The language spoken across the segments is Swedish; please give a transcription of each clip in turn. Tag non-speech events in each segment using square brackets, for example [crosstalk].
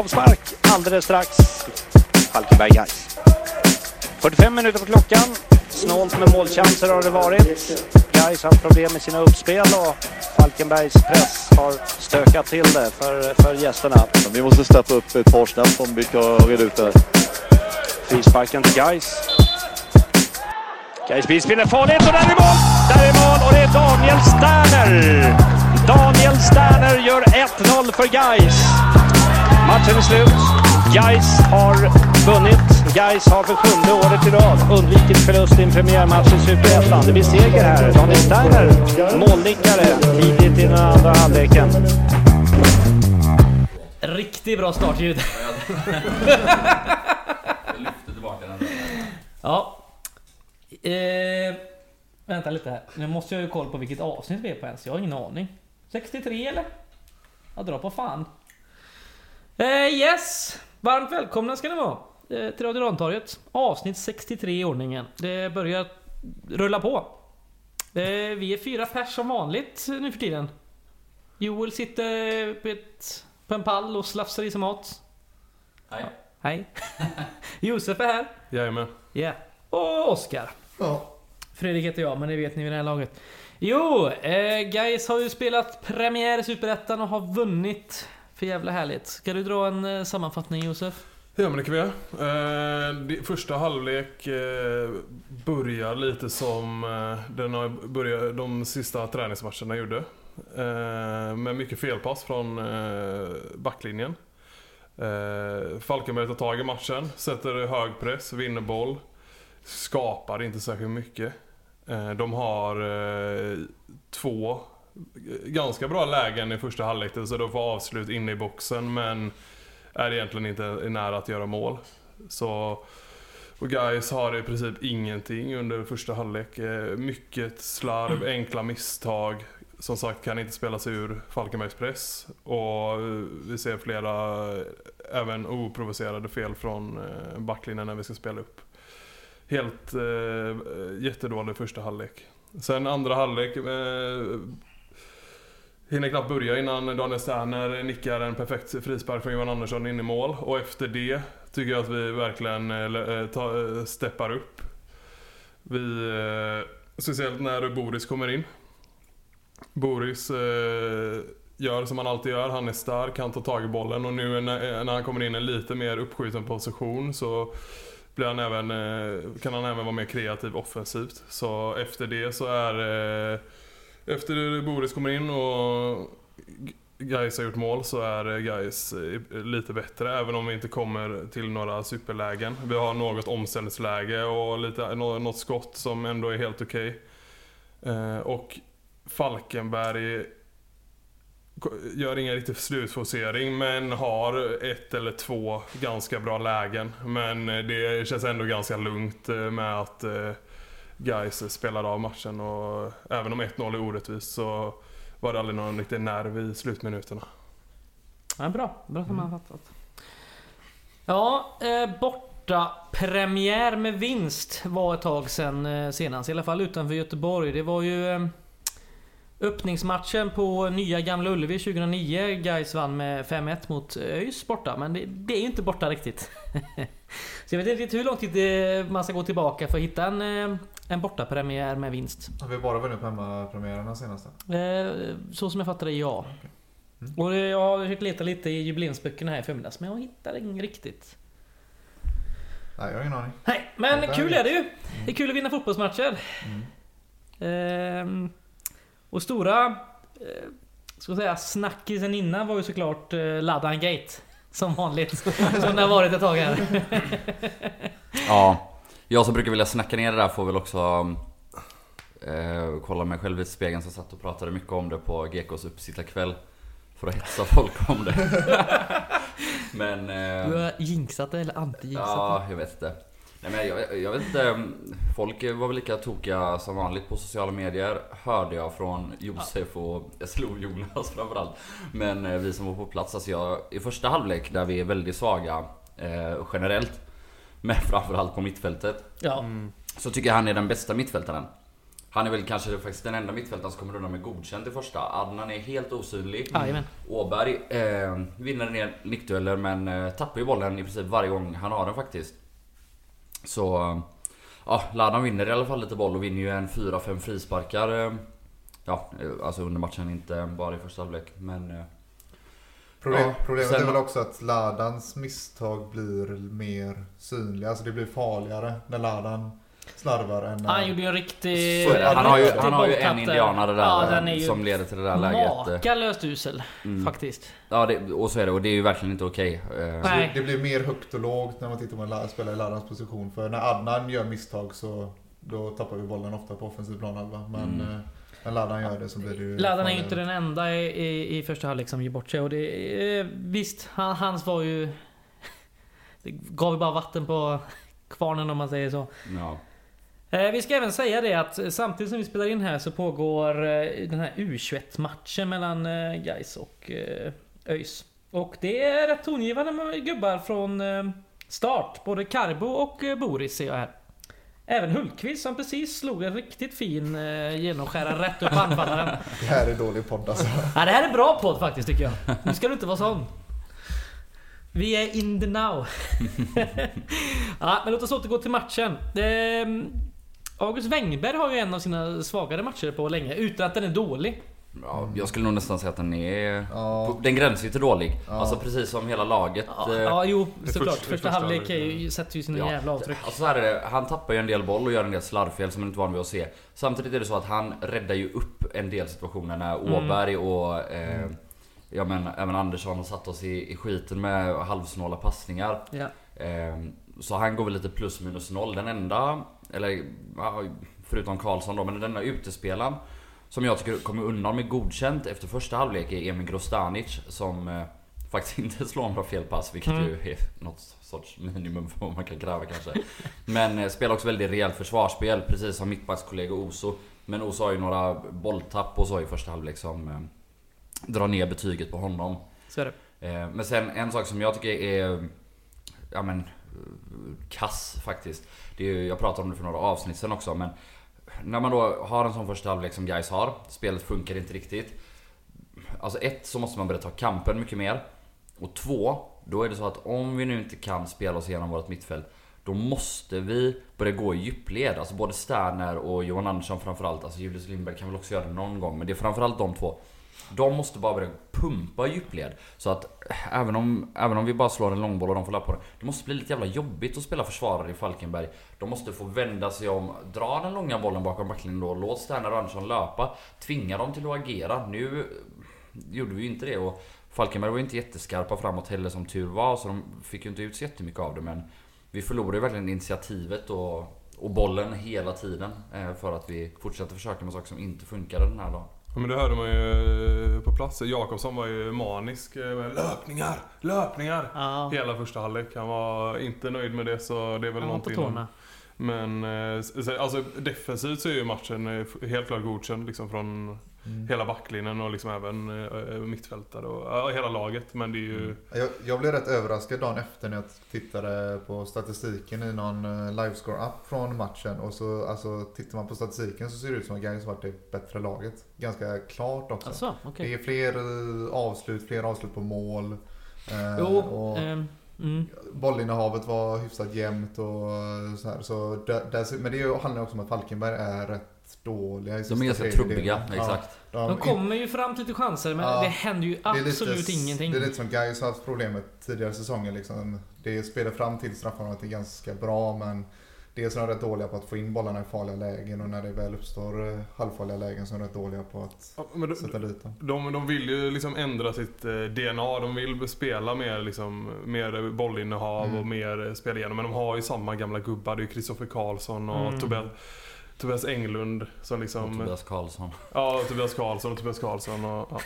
avspark alldeles strax. Falkenberg Gais. 45 minuter på klockan. Snålt med målchanser har det varit. Gais har haft problem med sina uppspel och Falkenbergs press har stökat till det för, för gästerna. Men vi måste steppa upp ett par snabbt om vi ska reda ut det här. Frisparken till Gais. Gais bilspel är farligt och där är mål! Där är mål och det är Daniel Sterner! Daniel Sterner gör 1-0 för Gais. Matchen är slut. Gais har vunnit. Gais har för sjunde året i rad undvikit förlust i en premiärmatch i Superettan. Det blir seger här. Daniel Sterner, målnickare tidigt i den andra halvleken. Riktigt bra startljud. [laughs] Ja. Eh, vänta lite här. Nu måste jag ju kolla på vilket avsnitt vi är på ens. Jag har ingen aning. 63 eller? Jag drar på fan. Eh, yes! Varmt välkomna ska ni vara. Eh, till Radio Rantorget. Avsnitt 63 i ordningen. Det börjar rulla på. Eh, vi är fyra pers som vanligt nu för tiden. Joel sitter på, ett, på en pall och slafsar i sig mat. Hej. Hej. [laughs] Josef är här. Jajamän. Ja. Och Oskar. Ja. Fredrik heter jag, men det vet ni vid det här laget. Jo, eh, Gais har ju spelat premiär i Superettan och har vunnit. För jävla härligt. Ska du dra en eh, sammanfattning Josef? Ja men det kan vi göra. Eh, det- första halvlek eh, börjar lite som eh, den har börjat, de sista träningsmatcherna gjorde. Eh, med mycket felpass från eh, backlinjen. Eh, Falkenberg tar tag i matchen, sätter hög press, vinner boll. Skapar inte särskilt mycket. Eh, de har eh, två ganska bra lägen i första halvlek så de får avslut inne i boxen men är egentligen inte nära att göra mål. Så och guys har i princip ingenting under första halvlek. Eh, mycket slarv, enkla misstag. Som sagt kan inte spela sig ur Falkenbergs press. Och eh, vi ser flera även oprovocerade fel från eh, backlinjen när vi ska spela upp. Helt eh, jättedålig första halvlek. Sen andra halvlek eh, Hinner knappt börja innan Daniel Sterner nickar en perfekt frispark från Johan Andersson in i mål. Och efter det tycker jag att vi verkligen eh, eh, ta, eh, steppar upp. Vi, speciellt när Boris kommer in. Boris gör som han alltid gör. Han är stark, han tar tag i bollen och nu när, när han kommer in i en lite mer uppskjuten position så blir han även, kan han även vara mer kreativ offensivt. Så efter det så är efter Boris kommer in och Gais har gjort mål så är Gais eh, lite bättre även om vi inte kommer till några superlägen. Vi har något omställningsläge och lite, något skott som ändå är helt okej. Okay. och Falkenberg gör ingen riktig slutforcering men har ett eller två ganska bra lägen. Men eh, det känns ändå ganska lugnt med att Gais spelade av matchen och även om 1-0 är orättvist så var det aldrig någon riktig nerv i slutminuterna. Ja, bra. Bra sammanfattat. Ja, eh, borta premiär med vinst var ett tag sedan eh, senast. I alla fall utanför Göteborg. Det var ju eh, öppningsmatchen på nya Gamla Ullevi 2009. Gais vann med 5-1 mot ÖIS borta. Men det, det är ju inte borta riktigt. [laughs] Så jag vet inte hur lång tid det- man ska gå tillbaka för att hitta en, eh, en borta premiär med vinst. Har vi bara vunnit på hemmapremiärerna senaste? Eh, Så som jag fattar det, ja. Och det- jag har försökt leta lite i jubileumsböckerna här i förmiddags, men jag hittar ingen riktigt. Nej, jag har ingen aning. Nej, men kul är det ju. Det är kul att vinna fotbollsmatcher. Ehm, och stora, eh, ska säga, snackisen innan var ju såklart eh, Ladan Gate. Som vanligt. som det har varit ett tag här. [laughs] Ja, jag som brukar vilja snacka ner det där får väl också eh, kolla mig själv i spegeln som satt och pratade mycket om det på GKs uppsittarkväll. För att hetsa folk om det. [laughs] Men... Du Eh, har jinxat det eller anti-jinxat ja, jag vet inte. Nej, men jag, jag vet inte. Folk var väl lika tokiga som vanligt på sociala medier. Hörde jag från Josef och jag slog Jonas framförallt. Men eh, vi som var på plats, alltså jag, i första halvlek där vi är väldigt svaga eh, generellt. Men framförallt på mittfältet. Ja. Så tycker jag han är den bästa mittfältaren. Han är väl kanske faktiskt den enda mittfältaren som kommer undan med godkänt i första. Adnan är helt osynlig. Jajamän. Åberg eh, vinner en del nickdueller men eh, tappar ju bollen i princip varje gång han har den faktiskt. Så... Ja, Ladan vinner i alla fall lite boll och vinner ju en 4-5 frisparkar. eh, Ja, eh, alltså under matchen, inte bara i första halvlek. Men... eh, Problem, Ja, problemet sen- är väl också att Ladans misstag blir mer synliga. Alltså det blir farligare när Ladan slarvar än. Han gjorde ju en riktig... Så. Han har ju, han har ju en indianare där Ja, eh, som leder till det där läget. eh. makalöst usel. Mm. Faktiskt. Ja, det, och så är det. Och det är ju verkligen inte okej. Eh, Nej. det, det blir mer högt och lågt när man tittar på en la- spelare i Ladans position. För när Adnan gör misstag så då tappar vi bollen ofta på offensiv planhalva. Men Mm. eh, när Ladan gör det så blir det ju... Ladan är ju inte den enda i, i, i första halvlek som ger bort sig. Och det, eh, visst, han, hans var ju... [laughs] Det gav ju bara vatten på [laughs] kvarnen om man säger så. Ja. Eh, vi ska även säga det att samtidigt som vi spelar in här så pågår eh, den här U21-matchen mellan eh, Gais och ÖIS. Och det är rätt tongivande gubbar från start. Både Karbo och Boris ser jag här. Även Hultqvist som precis slog en riktigt fin eh, genomskärare rätt upp anfallaren. Det här är dålig podd alltså. Ja, det här är bra podd faktiskt tycker jag. Nu ska du inte vara sån. Vi är in the now. [laughs] ja, men låt oss återgå till matchen. Ehm, August Wengberg har ju en av sina svagare matcher på länge, utan att den är dålig. Ja, jag skulle nog nästan säga att den är... Ja. Den gränsar ju till dålig. Ja. Alltså precis som hela laget. Ja, eh, ja jo, såklart. första- Första, halvlek ju, sätter ju sina Ja, jävla avtryck. Alltså så här är det, han tappar ju en del boll och gör en del slarvfel som man inte är van vid att se. Samtidigt är det så att han räddar ju upp en del situationer när Mm. Åberg och eh, ja, men, även Andersson har satt oss i, i skiten med halvsnåla passningar. Ja. Eh, så han går väl lite plus minus noll. Den enda, eller förutom Karlsson då, men den enda utespelaren som jag tycker kommer undan med godkänt efter första halvlek är Emin Grostanic som eh, faktiskt [laughs] inte slår några felpass, vilket Mm. ju är något sorts minimum för vad man kan kräva kanske. Men eh, spelar också väldigt rejält försvarsspel, precis som mittbackskollega Oso. Men Oso har ju några bolltapp och så i första halvlek som eh, drar ner betyget på honom. Så är det. Eh, Men sen en sak som jag tycker är Ja men Kass faktiskt. Det är ju, Jag pratade om det för några avsnitt sen också men När man då har en sån första halvlek som guys har Spelet funkar inte riktigt. Alltså ett så måste man börja ta kampen mycket mer. Och två Då är det så att om vi nu inte kan spela oss igenom vårt mittfält Då måste vi börja gå i djupled. Alltså både Sterner och Johan Andersson framförallt. Alltså Julius Lindberg kan väl också göra det någon gång Men det är framförallt de två de måste bara börja pumpa i djupled. Så att även om, även om vi bara slår en långboll och de får löpa på den. Det måste bli lite jävla jobbigt att spela försvarare i Falkenberg. De måste få vända sig om, dra den långa bollen bakom backlinjen då. Låt Sterner och Andersson löpa. Tvinga dem till att agera. Nu gjorde vi ju inte det och Falkenberg var ju inte jätteskarpa framåt heller som tur var. Så de fick ju inte ut så jättemycket av det men vi förlorade ju verkligen initiativet och, och bollen hela tiden. Eh, för att vi fortsatte försöka med saker som inte funkade den här dagen. Ja, men det hörde man ju på plats. Jakobsson var ju manisk eh, löpningar, löpningar. Ja, Hela första halvlek. Han var inte nöjd med det så det är väl han var på någonting. tårna. Men eh, så- alltså, defensivt så är ju matchen eh, helt klart godkänd liksom från Mm. hela backlinjen och liksom även eh, mittfältare och ja, hela laget. Men det är ju... Jag, jag blev rätt överraskad dagen efter när jag tittade på statistiken i någon eh, livescore-app från matchen. Och så alltså, tittar man på statistiken så ser det ut som att Gais varit det bättre laget. Ganska klart också. Alltså, okej. Det är fler eh, avslut, fler avslut på mål. Eh, Jo, och ehm, mm. bollinnehavet var hyfsat jämnt och eh, så här. Så där, där, men det handlar också om att Falkenberg är rätt dåliga i De är ganska trubbiga, Ja, exakt. de, De kommer ju fram till lite chanser men Ja, det händer ju det är lite- absolut ingenting. Det är lite som Gais har haft problem med tidigare säsonger. Liksom. Det spelar fram till straffarna är ganska bra men dels är de rätt dåliga på att få in bollarna i farliga lägen och när det väl uppstår eh, halvfarliga lägen så är de rätt dåliga på att Ja, men sätta de, dit dem. de, de vill ju liksom ändra sitt eh, DNA. De vill spela mer, liksom, mer bollinnehav Mm. och mer eh, spela igenom. Men de har ju samma gamla gubbar. Det är ju Kristoffer Karlsson och Mm. Tobias, Tobias Englund som liksom... Och Tobias Karlsson. Ja, Tobias Karlsson och Tobias Karlsson och... Ja.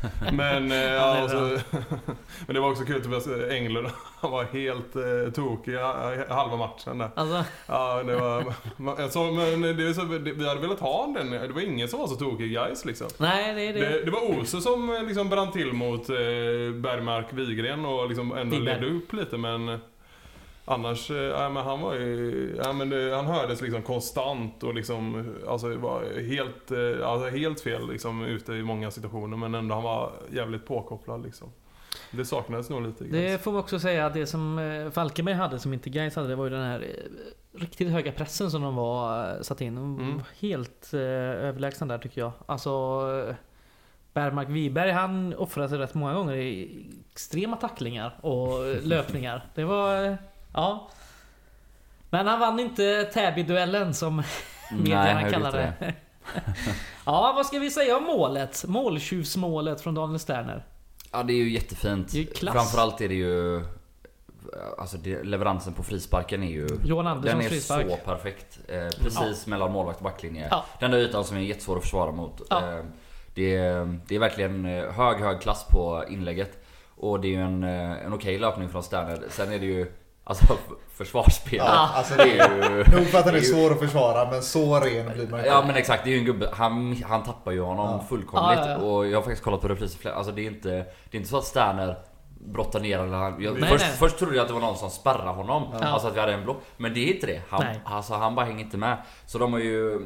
[laughs] Men, eh, ja, och så, bra. men det var också kul, Tobias Englund, [laughs] han var helt eh, tokig halva matchen där. Alltså, Ja, det var... man- Så, men det är så, det, vi hade velat ha den. Det var ingen som var så tokig guys liksom. nej det är det. Det, det var Ose som eh, liksom brann till mot eh, Bergmark Wigren och liksom ändå ledde upp lite men... Annars, eh, ja, men han var ju, ja, men det, han hördes liksom konstant och liksom, alltså var helt, eh, alltså helt fel liksom ute i många situationer men ändå han var jävligt påkopplad liksom. Det saknades nog lite. Det får vi också säga att det som eh, Falkenberg hade som inte Gais hade det var ju den här eh, riktigt höga pressen som de var eh, satt in. Mm. Helt eh, överlägsna där tycker jag. Alltså eh, Bergmark Wiberg han offrade sig rätt många gånger i extrema tacklingar och eh, [laughs] löpningar. Det var... Ja. Men han vann inte Täby-duellen som medierna han gjorde kallar det. [laughs] ja, vad ska vi säga om målet? Måltjuvsmålet från Daniel Sterner. Ja det är ju jättefint. Det är ju klass. Framförallt är det ju... Alltså det, leveransen på frisparken är ju... Johan Den Anderssons är frispark. så perfekt. Eh, precis mellan målvakt och backlinje. Ja. Den där ytan som är jättesvår att försvara mot. Ja. Eh, det, är, det är verkligen eh, hög, hög klass på inlägget. Och det är ju en, eh, en okej löpning från Sterner. Sen är det ju... Alltså försvarsspelet. Ja, alltså det är ju... Nog för att den är svår att försvara, men så ren blir man inte. Ja men exakt, det är ju en gubbe. Han, han tappar ju honom Ja. fullkomligt. Ja, ja, ja. Och jag har faktiskt kollat på repriser Alltså det är inte, det är inte så att Sterner brottar ner eller han, jag, Nej, först, nej. först trodde jag att det var någon som spärrade honom. Ja. Alltså att vi hade en block. Men det är inte det. Han, Nej. alltså, han bara hänger inte med. Så de har ju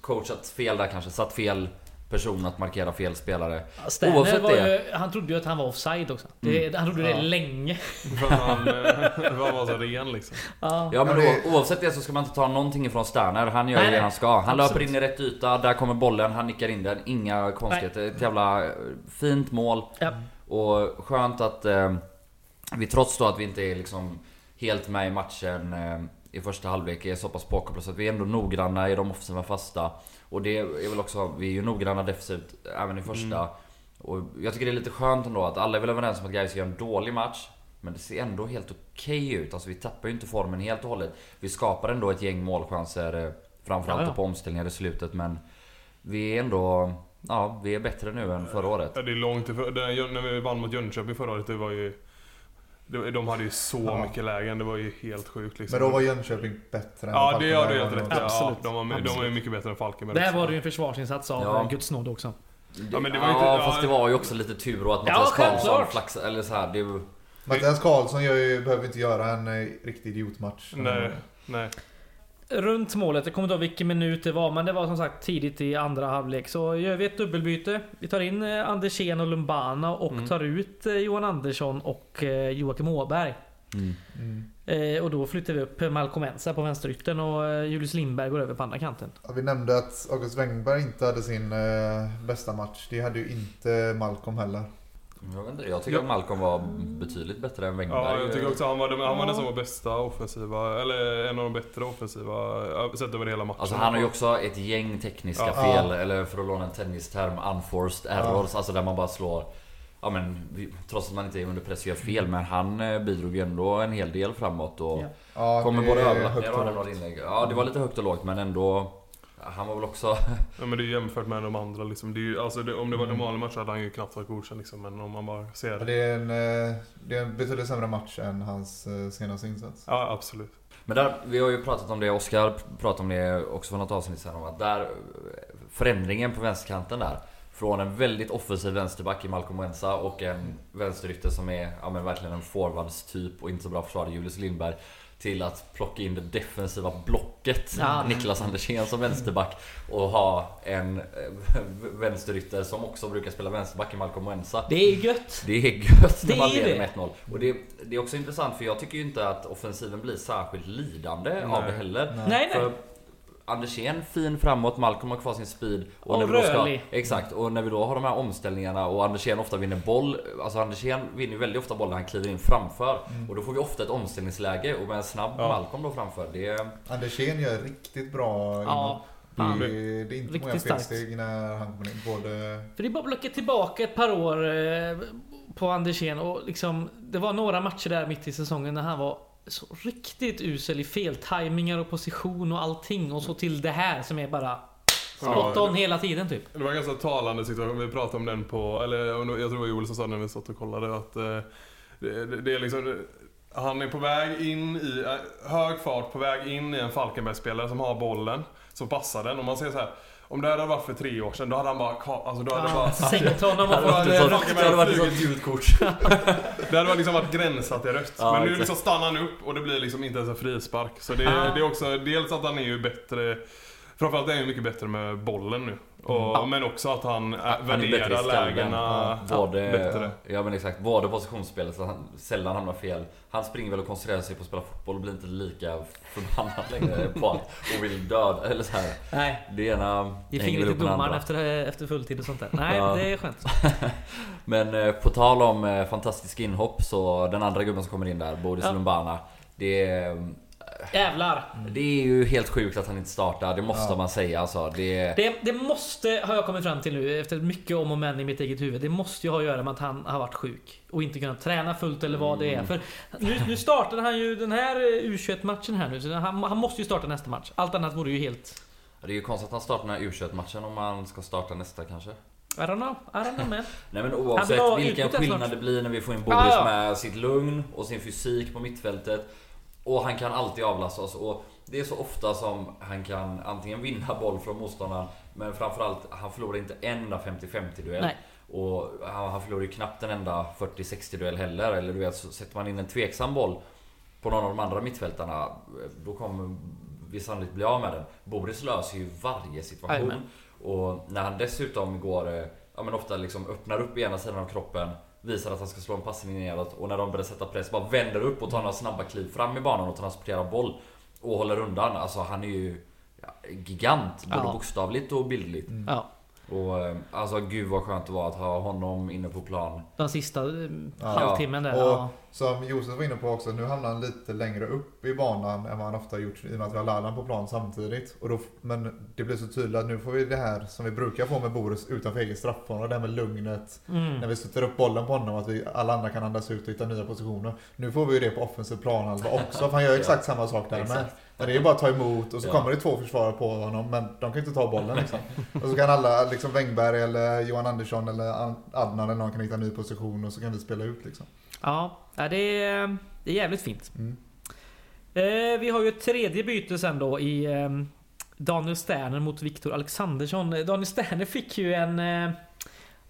coachat fel där kanske. Satt fel person att markera fel spelare. Sterner Oavsett var det. Mm. ju, han trodde ju att han var offside också. Det, Han trodde det Ja. länge. För han, eh, han var så ren liksom. Ja. Ja men o- oavsett det så ska man inte ta någonting ifrån Sterner. Han gör Nej, det han ska. Han Absolut. löper in i rätt yta, där kommer bollen, han nickar in den. Inga konstigheter. Ett jävla eh, fint mål. Ja. Och skönt att eh, vi trots då att vi inte är liksom helt med i matchen eh, i första halvlek är så pass påkopplade så att vi är ändå noggranna i de offensiva fasta. Och det är väl också, vi är ju noggranna defensivt även i första. Och jag tycker det är lite skönt ändå att alla är väl överens om att Gais gör en dålig match. Men det ser ändå helt okej ut. Alltså vi tappar ju inte formen helt och hållet. Vi skapar ändå ett gäng målchanser. eh, Framförallt Ja, ja. på omställningar i slutet men Vi är ändå... Ja, vi är bättre nu än förra året. Ja, det är långt ifrån. När vi vann mot Jönköping förra året, det var ju... det- De hade ju så Ja. mycket lägen, det var ju helt sjukt liksom. Men då var Jönköping bättre än Ja, det Falkenberg. har du helt rätt i. Ja, Absolut. de, var, de var ju Absolut. mycket bättre än Falkenberg Där var det ju en försvarsinsats av Ja. ja. Guds nåd också. Ja, men det var ju ja, inte- fast ja. det var ju också lite tur och att Ja, Mattias Karlsson självklart. flaxade, eller så här, det Mattias Karlsson gör ju, behöver inte göra en eh, riktig idiotmatch. Nej, nej. Runt målet, jag kommer inte ihåg vilken minut det var, men det var som sagt tidigt i andra halvlek. Så gör vi ett dubbelbyte. Vi tar in eh, Andersén och Lumbana och Mm. tar ut eh, Johan Andersson och eh, Joakim Åberg. Mm. Eh, och då flyttar vi upp Malcolm Ensa på vänsterytten och Julius Lindberg går över på andra kanten. Ja, vi nämnde att August Wengberg inte hade sin eh, bästa match. Det hade ju inte Malcolm heller. Jag, vet inte, jag tycker Ja. att Malcolm var betydligt bättre än Wengberg. Ja, jag tycker också han var, han var Ja. nästan vår bästa offensiva, eller en av de bättre offensiva, ja, sett över hela matchen. Alltså han har ju också ett gäng tekniska Ja. fel, Ja. eller för att låna en tennisterm, unforced errors. Alltså där man bara slår... Ja men trots att man inte är under press gör fel, men han eh, bidrog ju ändå en hel del framåt och Ja. Ja, kommer det både är över högt och inlägg. Ja det var lite högt och lågt men ändå... Han var väl också... Ja, men det är jämfört med de andra liksom. Det är ju, alltså det, om det var en Mm. normal match hade han ju knappt varit godkänd liksom. Men om man bara ser... Det är en, eh, det är en betydligt sämre match än hans eh, senaste insats. Ja, absolut. Men där, vi har ju pratat om det, Oskar pratade om det också för något avsnitt sedan om att där Förändringen på vänsterkanten där Från en väldigt offensiv vänsterback i Malcolm Wensa och en vänsterytter som är ja, men verkligen en forwards typ och inte så bra försvarare, Julius Lindberg Till att plocka in det defensiva blocket Ja. Niklas Andersén som vänsterback och ha en eh, vänsterytter som också brukar spela vänsterback i Malcolm Wensa Det är gött! det är gött när Det man är leder med 1-0. Och det, det är också intressant för jag tycker ju inte att offensiven blir särskilt lidande av Nej. det heller. Nej. Nej, nej. Andersén fin framåt, Malcolm har kvar sin speed. Och när vi då rörlig. Exakt, och när vi då har de här omställningarna och Andersén ofta vinner boll. Alltså Andersén vinner ju väldigt ofta boll när han kliver in framför. Och då får vi ofta ett omställningsläge och med en snabb Ja. Malcolm då framför. Det är... Andersén gör riktigt bra Ja. det, är, det är inte Riktigt många felsteg när han kommer in. Både... För det är bara att blocka tillbaka ett par år eh, på Andersén och liksom Det var några matcher där mitt i säsongen när han var så riktigt usel i feltajmingar och position och allting. Och så till det här som är bara spot Ja, on hela tiden typ. Det var en ganska talande situation, vi pratade om den på, eller jag tror det var Joel som sa när vi satt och kollade att eh, det, det, är liksom han är på väg in i, eh, hög fart, på väg in i en Falkenberg-spelare som har bollen, som passar den. Och man ser så här Om det hade varit för tre år sedan, då hade han bara... Alltså, då hade Ja, bara... Sänkt honom och fått... eh, så- Det hade varit ett sånt ljudkort. Det hade liksom varit gränsat i rött. Ja, men nu liksom stannar han upp och det blir liksom inte ens en frispark. Så det, Ah. det är också dels att han är ju bättre... Framförallt är han ju mycket bättre med bollen nu. Och, Ja. Men också att han, Han är i värderar skallen. lägena Både, bättre. ja men exakt, både positionsspelet så att han sällan hamnar fel. Han springer väl och koncentrerar sig på att spela fotboll och blir inte lika förbannad [laughs] längre på att och vill döda eller så här. Nej. Det ena Ge hänger fingret det domaren andra. efter, efter fulltid och sånt där. Nej, Ja. det är skönt. [laughs] Men eh, på tal om eh, fantastiska inhopp så den andra gubben som kommer in där, Bodis Ja. Lumbana. Det är, Jävlar. det är ju helt sjukt att han inte startar, det måste Ja. man säga alltså. Det, Det, det måste, har jag kommit fram till nu, efter mycket om och men i mitt eget huvud. Det måste ju ha att göra med att han har varit sjuk. Och inte kunnat träna fullt eller vad det är. För nu, nu startade han ju den här eh, U21-matchen här nu. Så han, han måste ju starta nästa match. Allt annat vore ju helt... det är ju konstigt att han startar den här U21-matchen om han ska starta nästa kanske. I don't know. I don't know man. [laughs] Nej men oavsett vilken skillnad snart. det blir när vi får in Boris Ja, ja. med sitt lugn och sin fysik på mittfältet. Och han kan alltid avlasta oss och det är så ofta som han kan antingen vinna boll från motståndaren men framförallt han förlorar inte en enda 50-50 duell. Nej. Och han, han förlorar ju knappt en enda 40-60 duell heller. Eller du vet, så sätter man in en tveksam boll på någon av de andra mittfältarna då kommer vi sannolikt bli av med den. Boris löser ju varje situation. Jajamän. Och när han dessutom går, eh, ja men ofta liksom öppnar upp ena sidan av kroppen Visar att han ska slå en passning neråt och när de börjar sätta press bara vänder upp och tar några snabba kliv fram i banan och transporterar boll Och håller undan, alltså han är ju gigant, både Ja. bokstavligt och bildligt Ja. Och eh, alltså gud vad skönt det var att ha honom inne på plan Den sista eh, Ja. halvtimmen där. Och- Ja. Som Josef var inne på också, nu hamnar han lite längre upp i banan än vad han ofta har gjort i och med att vi har Lalan på plan samtidigt. Och då, men det blir så tydligt att nu får vi det här som vi brukar få med Boris utanför eget straffområde, det här med lugnet. Mm. När vi sätter upp bollen på honom, att vi, alla andra kan andas ut och hitta nya positioner. Nu får vi ju det på offensiv planhalva också, för han gör exakt samma sak där med. Det är bara att ta emot och så Ja. kommer det två försvarare på honom, men de kan inte ta bollen liksom. [laughs] Och så kan alla, liksom Wängberg eller Johan Andersson eller An- Adnan eller någon kan hitta en ny position och så kan vi spela ut liksom. Ja, det är, det är jävligt fint. Mm. Eh, vi har ju ett tredje byte sen då i eh, Daniel Sterner mot Viktor Alexandersson. Daniel Sterner fick ju en eh,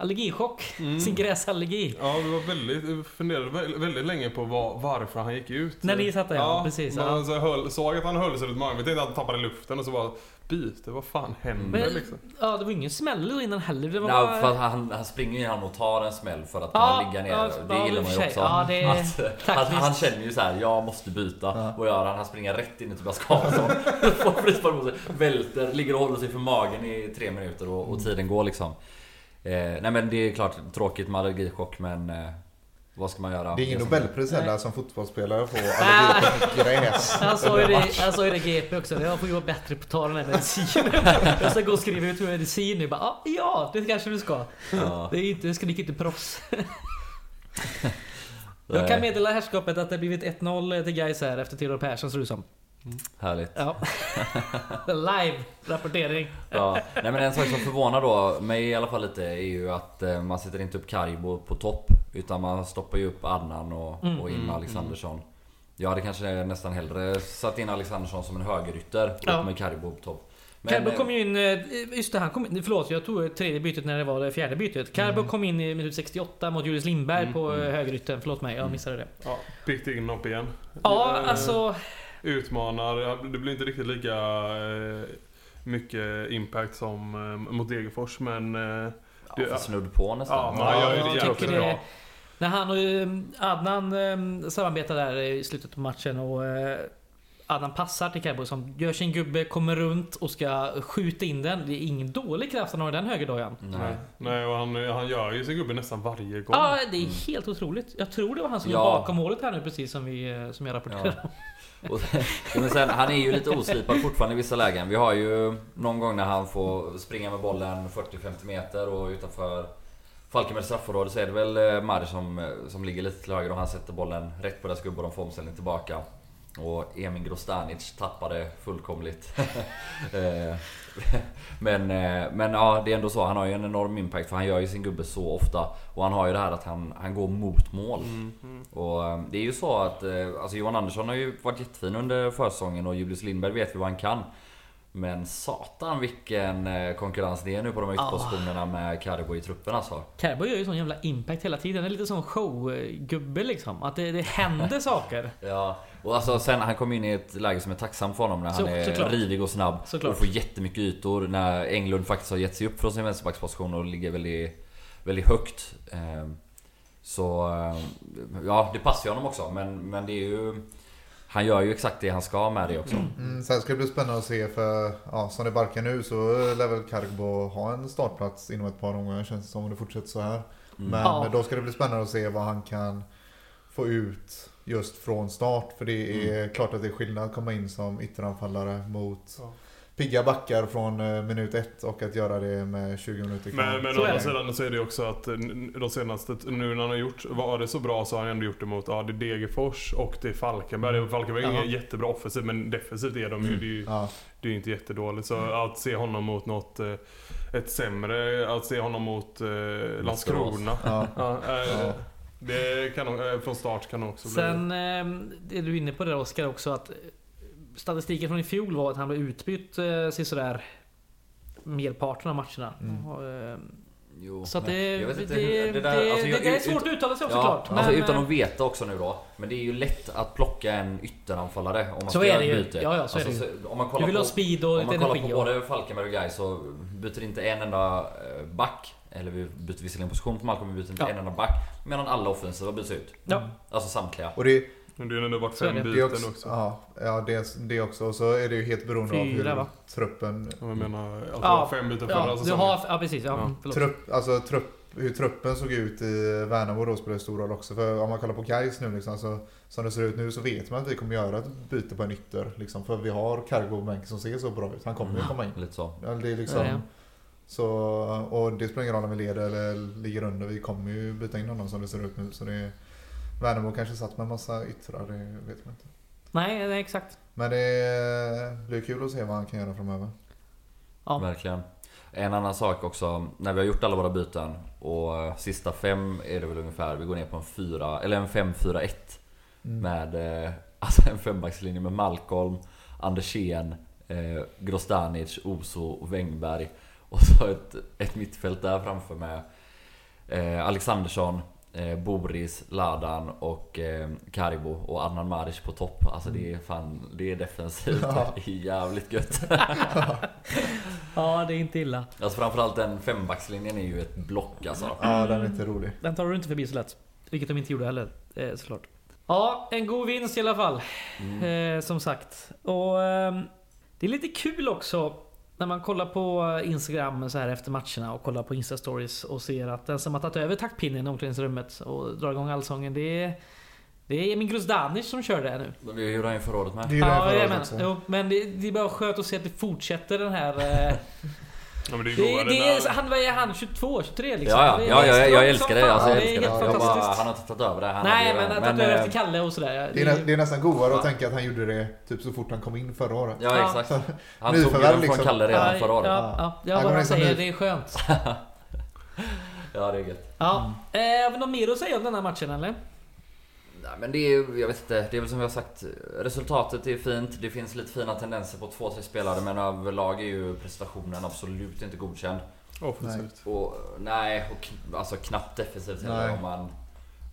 allergichock. Mm. Sin gräsallergi. Ja, vi var väldigt, funderade väldigt, väldigt länge på var, varför han gick ut. När ni satt där, ja, precis, Man ja. alltså höll, såg att han höll sig runt magen. Vi tänkte att han tappade luften och så bara byte, vad fan händer Men- liksom? Ja, det var ingen smäll innan heller. Det var Nej, bara... för han, han springer in och tar en smäll för att kunna Ja, ligga ner. ja, det gillar man ju också. Ja, det att, att, han känner ju så här: jag måste byta. Ja. Och gör han? Han springer rätt in i Tobias Karlsson. [laughs] Får frispark mot sig. Välter, ligger och håller sig för magen i tre minuter och, och tiden går liksom. Eh, nej men det är klart tråkigt med allergichock men eh, vad ska man göra? Det är ingen som- Nobelpris heller som fotbollsspelare får allergi på gräs. Han sa ju det, han sa ju det GP också. Jag får ju vara bättre på att ta den här medicinen. [laughs] Jag ska gå och skriva ut medicin nu. Bara, "Ah, ja, det kanske du ska. Ja, Det är inte, skrik inte proffs. [laughs] Jag kan meddela herrskapet att det blivit 1-0 till Gais här efter Theodor Persson ser det ut som. Härligt. Ja. [laughs] Live rapportering. Ja. Nej men en sak som förvånar då mig i alla fall lite är ju att eh, man sätter inte upp Karibo på topp. Utan man stoppar ju upp Adnan och, Mm. och in med Alexandersson. Jag hade kanske nästan hellre satt in Alexandersson som en högerytter och Ja. upp med Karibo på topp. Men, Carbo eh, kom ju in... eh, Just det, han kom in... Förlåt, jag tog tredje bytet när det var det fjärde bytet. Carbo kom in i minut 68 mot Julius Lindberg Mm, på mm. högerytten. Förlåt mig, jag Mm. missade det. Ja, picked in upp igen. Ja, alltså... Utmanar, ja, det blir inte riktigt lika eh, mycket impact som eh, mot Degerfors men... Eh, ja, det- för snudd på nästan. ja, men han gör ju jag det jävligt bra. När han och Adnan samarbetar där i slutet på matchen och Adnan passar till Carbo som gör sin gubbe, kommer runt och ska skjuta in den. Det är ingen dålig kraft han har i den högerdojan. Nej. Nej, och han, han gör ju sin gubbe nästan varje gång. Ja, det är helt otroligt. Jag tror det var han som Ja. var bakom målet här nu precis som, vi, som jag rapporterade. Ja. [laughs] Och, men sen, han är ju lite oslipad fortfarande i vissa lägen. Vi har ju någon gång när han får springa med bollen 40-50 meter och utanför Falkenbergs straffområde så är det väl eh, Mari som, eh, som ligger lite till höger och han sätter bollen rätt på deras gubbe och de får omställning tillbaka. Och Emin Grostanic tappade fullkomligt. [laughs] Eh, [laughs] Men, eh, men ja, det är ändå så. Han har ju en enorm impact för han gör ju sin gubbe så ofta. Och han har ju det här att han, han går mot mål. Mm, mm. Och eh, det är ju så att eh, alltså Johan Andersson har ju varit jättefin under försäsongen och Julius Lindberg vet vi vad han kan. Men satan vilken eh, konkurrens det är nu på de här ytterpositionerna med Carbo i truppen alltså. Carbo gör ju sån jävla impact hela tiden. Det är lite som showgubbe liksom. Att det, det händer [laughs] saker. Ja, och alltså sen han kom in i ett läge som är tacksamt för honom när Så- han är såklart. rivig och snabb Såklart. och får jättemycket ytor när Englund faktiskt har gett sig upp från sin vänsterbacksposition och ligger väldigt, väldigt högt. Ehm, Så eh, ja, det passar ju honom också men, men det är ju Han gör ju exakt det han ska med det också. Mm, sen ska det bli spännande att se för ja, som det barkar nu så lär väl Cargbo ha en startplats inom ett par omgångar känns det som om det fortsätter så här. Men Ja. då ska det bli spännande att se vad han kan få ut just från start. För det är klart att det är skillnad att komma in som ytteranfallare mot Ja. Pigga backar från eh, minut ett och att göra det med 20 minuter kvar. Men, å är andra det. sidan så är det också att eh, de senaste, nu när han har gjort, var det så bra så har han ändå gjort det mot, ja det är Degerfors och det är Falkenberg. Och Falkenberg är Ja. ingen jättebra offensiv men defensivt är de ju, det är ju, Ja, det är inte jättedåligt. Så att se honom mot något, eh, ett sämre, att se honom mot eh, Landskrona. ja. Ja, eh, Ja. Det kan från start kan nog också bli... Sen är du inne på det Oskar också att statistiken från i fjol var att han blev utbytt eh, sådär merparten av matcherna. Mm. Och, eh, Jo, så att men det, jag det, vet inte det, hur- det, där- alltså, jag- det är ut- svårt att uttala sig också Ja, såklart. alltså men, utan att veta också nu då. Men det är ju lätt att plocka en ytteranfallare om man Så ska göra ett byte. Ja, ja, så är det ju. så- om man du kollar vill på, ha speed och Om lite man kollar energi. på både Falkenberg och Gais så byter inte en enda eh, back. Eller vi byter visserligen position på Malcolm, vi byter inte Ja. en enda back. Medan alla offensiva byts ut. Ja. Alltså samtliga. Och det, Men det är ändå är fem det. det, byten också, också. ja, ja det, det också. Och så är det ju helt beroende av Fyra, hur va? truppen Jag menar, det Ja. fem byten förra Ja, säsongen. har, ja precis. Ja, Ja. Trupp, alltså trupp, hur truppen såg ut i Värnamo då spelar stor roll också. För om man kollar på Gais nu liksom, så, som det ser ut nu så vet man att vi kommer göra ett byte på en ytter. Liksom, för vi har Cargo på bänken som ser så bra ut. Han kommer ju komma in. Lite så. Ja, det är liksom, Ja, ja. Så, och det spelar ingen roll om vi leder eller ligger under. Vi kommer ju byta in honom som det ser ut nu. Så det är, Värnamo kanske satt med en massa yttrar, det vet man inte. Nej, nej, exakt. Men det blir kul att se vad han kan göra framöver. Ja. Verkligen. En annan sak också, när vi har gjort alla våra byten och eh, sista fem är det väl ungefär, vi går ner på en 4, eller en 5-4-1 Mm. med eh, [laughs] alltså en fembackslinje med Malcolm, Andersén, eh, Grostanic, Oso och Wängberg. Och så ett, ett mittfält där framför med eh, Alexandersson, eh, Boris, Ladan och eh, Karibo och Adnan Maric på topp. Alltså det är fan, det är defensivt. Ja. [laughs] Det är jävligt gött. [laughs] ja, det är inte illa. Alltså framförallt den fembackslinjen är ju ett block alltså. Ja, den är inte rolig. Den tar du inte förbi så lätt. Vilket de inte gjorde heller, eh, såklart. Ja, en god vinst i alla fall. Mm. Eh, som sagt. Och ehm, det är lite kul också när man kollar på Instagram så här efter matcherna och kollar på Insta-stories och ser att den som har tagit över taktpinnen i omklädningsrummet och drar igång allsången det är det är Emin Gruzdanic som kör det nu. Det gjorde han ju förra året med. Det Ja, förra året jajamän. också. Jo, men det, det är bara skönt att se att det fortsätter den här... [laughs] Eh, Ja, det är det, det är, han, vad är han? 22, 23 liksom? Ja, ja, ja, ja, jag, strångt älskar som det. Alltså, jag det är älskar helt det. Jag bara, han har inte tagit över det. Han Nej, hade men det. att ta över eh, efter Kalle och sådär. Det är, det är nästan godare Ja. att tänka att han gjorde det typ så fort han kom in förra året. Ja, Ja. exakt. [laughs] Han tog ju från liksom. Kalle redan ja, förra året. Ja, ja, jag Han bara går in som säger det är skönt. [laughs] Ja, det är gött. Ja. Eh, har vi något mer att säga om den här matchen eller? Nej, men det är jag vet inte. Det är väl som vi har sagt. Resultatet är fint. Det finns lite fina tendenser på två, tre spelare. Men överlag är ju prestationen absolut inte godkänd. Offensivt. Och nej, och kn- alltså knappt defensivt heller Nej. om man...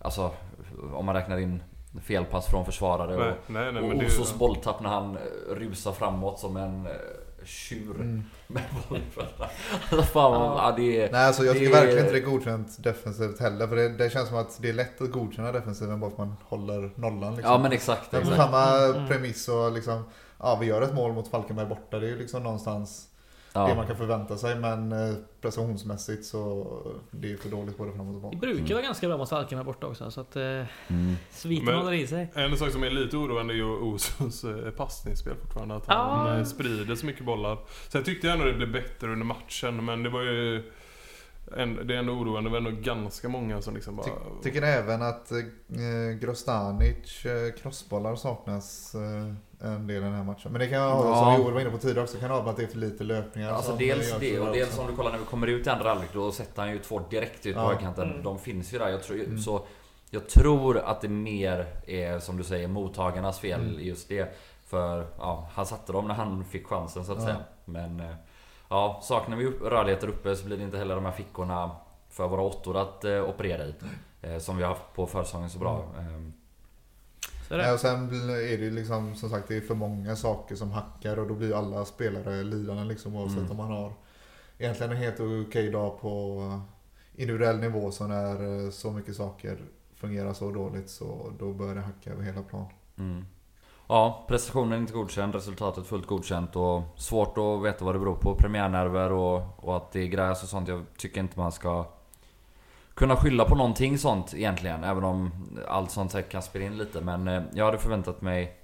Alltså, om man räknar in felpass från försvarare Nej, och, nej, nej, och Osos bolltapp när han rusar framåt som en eh, tjur Mm. med bollen. Alltså fan vad... Ja, det är... Nej, alltså jag tycker är- verkligen inte det är godkänt defensivt heller. För det, det känns som att det är lätt att godkänna defensiven bara för att man håller nollan. Liksom. Ja men exakt. Men på exakt. samma Mm. premiss och liksom, ja vi gör ett mål mot Falkenberg borta. Det är ju liksom någonstans det Ja. man kan förvänta sig. Men eh, prestationsmässigt så det är för dåligt både fram och Vi tillbaka. brukar vara ganska bra mot Falkenberg borta också så att eh, Mm. sviten håller i sig. En sak som är lite oroande är ju Osos eh, passningsspel fortfarande. Att han eh, sprider så mycket bollar. Sen tyckte jag ändå det blev bättre under matchen, men det var ju... En, det är ändå oroande. Det var ändå ganska många som liksom bara... Ty, tycker även att eh, Grostanic eh, crossbollar saknas eh, en del i den här matchen. Men det kan ha, Ja. som Joel var inne på tidigare också, kan ha att det är för lite löpningar. Alltså dels det och dels om du kollar när vi kommer ut i andra halvlek då sätter han ju två direkt ut på Ja. högerkanten. Mm. De finns ju där. Jag tror, Mm. så Jag tror att det mer är som du säger mottagarnas fel Mm. just det. För ja, han satte dem när han fick chansen så att Ja. säga. Men eh, ja, saknar vi upp- rörlighet där uppe så blir det inte heller de här fickorna för våra åttor att eh, operera i. Eh, som vi har haft på försäsongen så bra. Eh, är det. Nej, och sen är det ju liksom som sagt det är för många saker som hackar och då blir alla spelare lidande liksom oavsett Mm. om man har egentligen en helt okej dag på individuell nivå så när eh, så mycket saker fungerar så dåligt så då börjar det hacka över hela plan. Mm. Ja, prestationen är inte godkänd, resultatet fullt godkänt och svårt att veta vad det beror på. Premiärnerver och, och att det är gräs och sånt. Jag tycker inte man ska kunna skylla på någonting sånt egentligen. Även om allt sånt säkert kan spela in lite. Men eh, jag hade förväntat mig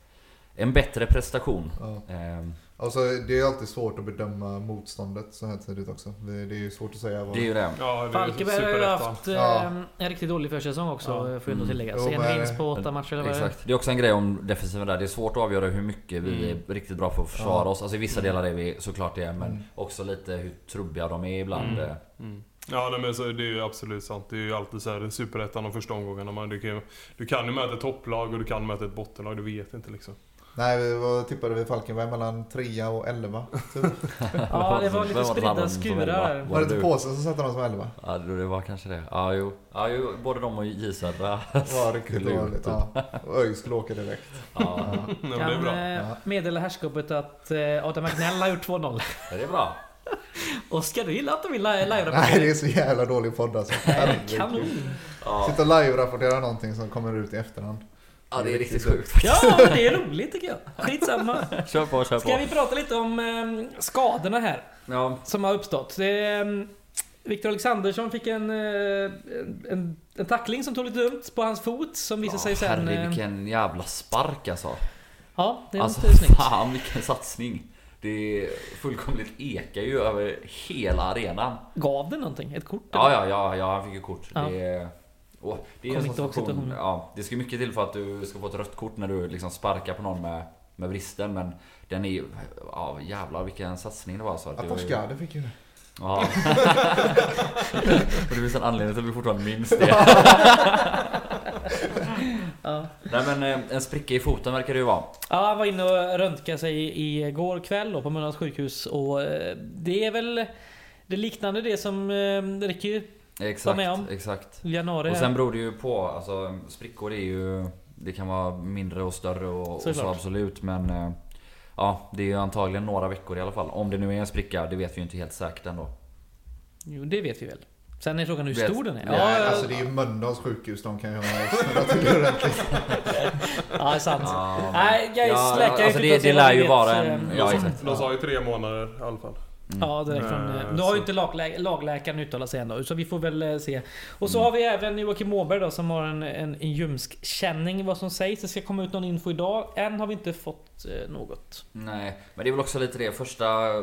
en bättre prestation. Ja. Ehm, Alltså, det är alltid svårt att bedöma motståndet så här tidigt också. Det, det är ju svårt att säga vad... Det är ju det. Ja, det är Falkenberg har ju haft eh, Ja. en riktigt dålig försäsong också, Ja. får ändå Mm. tilläggas. Jo, En vinst på åtta matcher eller vad det är. Exakt. Det är också en grej om defensiven där. Det är svårt att avgöra hur mycket vi Mm. är riktigt bra på att försvara Ja. oss. Alltså i vissa delar är vi såklart det. Men Mm. också lite hur trubbiga de är ibland. Mm. Ja nej, men så det är ju absolut sant. Det är ju alltid så här Superettan de första omgångarna. Man, du, kan, ju- du kan ju möta ett topplag och du kan möta ett bottenlag. Du vet inte liksom. Nej, vi var, tippade vi Falkenberg mellan 3 och 11. Typ. [laughs] Ja, det var lite spridda skurar. elva? Var det du? inte påsen som satte dem som 11? Ja det var kanske det. Ja jo. Ja, jo både de och J Södra. var riktigt dåligt. Ja. Och ÖIS skulle åka direkt. Ja, [laughs] Ja. Kan bra. eh, meddela herrskapet att eh, Adam McNell har gjort 2-0. det är bra. Oskar, du gillar att de vill li- Nej, det är så jävla dålig podd alltså. Kanon! Ja, Sitta och live-rapportera någonting som kommer ut i efterhand. ja det är riktigt sjukt. Ja, men det är roligt tycker jag. Skitsamma. Kör på, kör Ska på. vi prata lite om eh, skadorna här Ja, som har uppstått? Eh, Viktor Alexandersson fick en, eh, en, en tackling som tog lite dumt på hans fot som visade sig sen... herre eh, vilken jävla spark alltså. Ja, det är Alltså inte snyggt. fan vilken satsning. Det är fullkomligt ekar ju över hela arenan. Gav det någonting? Ett kort? Ja, ja, ja, ja han fick ju kort. Ja. Det är, åh, det är Kom en inte sån situation. Ja, det ska mycket till för att du ska få ett rött kort när du liksom sparkar på någon med, med vristen. Men den är ju... Ja jävlar vilken satsning det var. Så att Aposkade fick ju det. Ja. [laughs] och det finns en anledning till att vi fortfarande minns det. [laughs] Ja. Nej men eh, en spricka i foten verkar det ju vara. Ja, han var inne och röntgade sig igår kväll då på Mölndals sjukhus och eh, det är väl det liknande det som eh, Ricky Exakt, med om. exakt. i januari Och sen beror det ju på, alltså sprickor är ju... Det kan vara mindre och större och, och så absolut men... eh, Ja, det är ju antagligen några veckor i alla fall. Om det nu är en spricka, det vet vi ju inte helt säkert ändå. Jo, det vet vi väl. Sen är frågan hur Vet- stor den är. Ja, Nej, Ja, alltså det är ju Mölndals sjukhus, de kan ju ha snurrat till ordentligt. ja, det är sant. Ja, Nej, guys, ja, läkare alltså det, det lär ju vara eh, en... Ja, de, exakt. de sa ju tre månader i alla fall. Ja, direkt från... Eh, Nu har ju inte laglä lagläkaren uttalat sig ändå, så vi får väl eh, se. Och så Mm. har vi även Joakim Åberg då, som har en, en, en ljumsk känning vad som sägs. Det ska komma ut någon info idag. Än har vi inte fått eh, något. Nej, men det är väl också lite det. Första eh,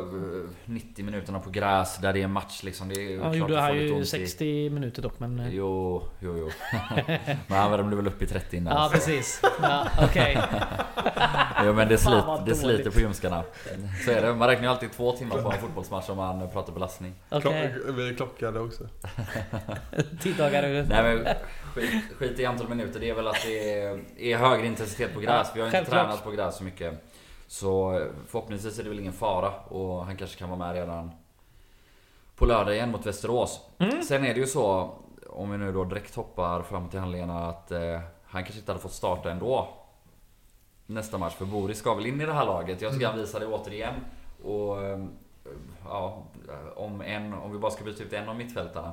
90 minuterna på gräs där det är match liksom. Det är Han klart gjorde lite ju ont i- 60 minuter dock, men... eh, Jo, jo, jo. [laughs] men han värmde väl upp i 30 innan. Ja, så- precis. Ja, Okej. [laughs] Jo men det, slit, det sliter på ljumskarna. Så är det. Man räknar ju alltid två timmar på en fotbollsmatch om man pratar belastning. Okej. Klock, vi är klockade också. Tiddagar. Nej men skit, skit i antal minuter. Det är väl att det är, är högre intensitet på gräs. Vi har inte Självklart. tränat på gräs så mycket. Så förhoppningsvis är det väl ingen fara och han kanske kan vara med redan på lördag igen mot Västerås. Mm. Sen är det ju så, om vi nu då direkt hoppar fram till handlingarna, att eh, han kanske inte hade fått starta ändå. Nästa match, för Boris ska väl in i det här laget. Jag tycker han visar det återigen. Och eh, ja, om, en, om vi bara ska byta ut en av mittfältarna.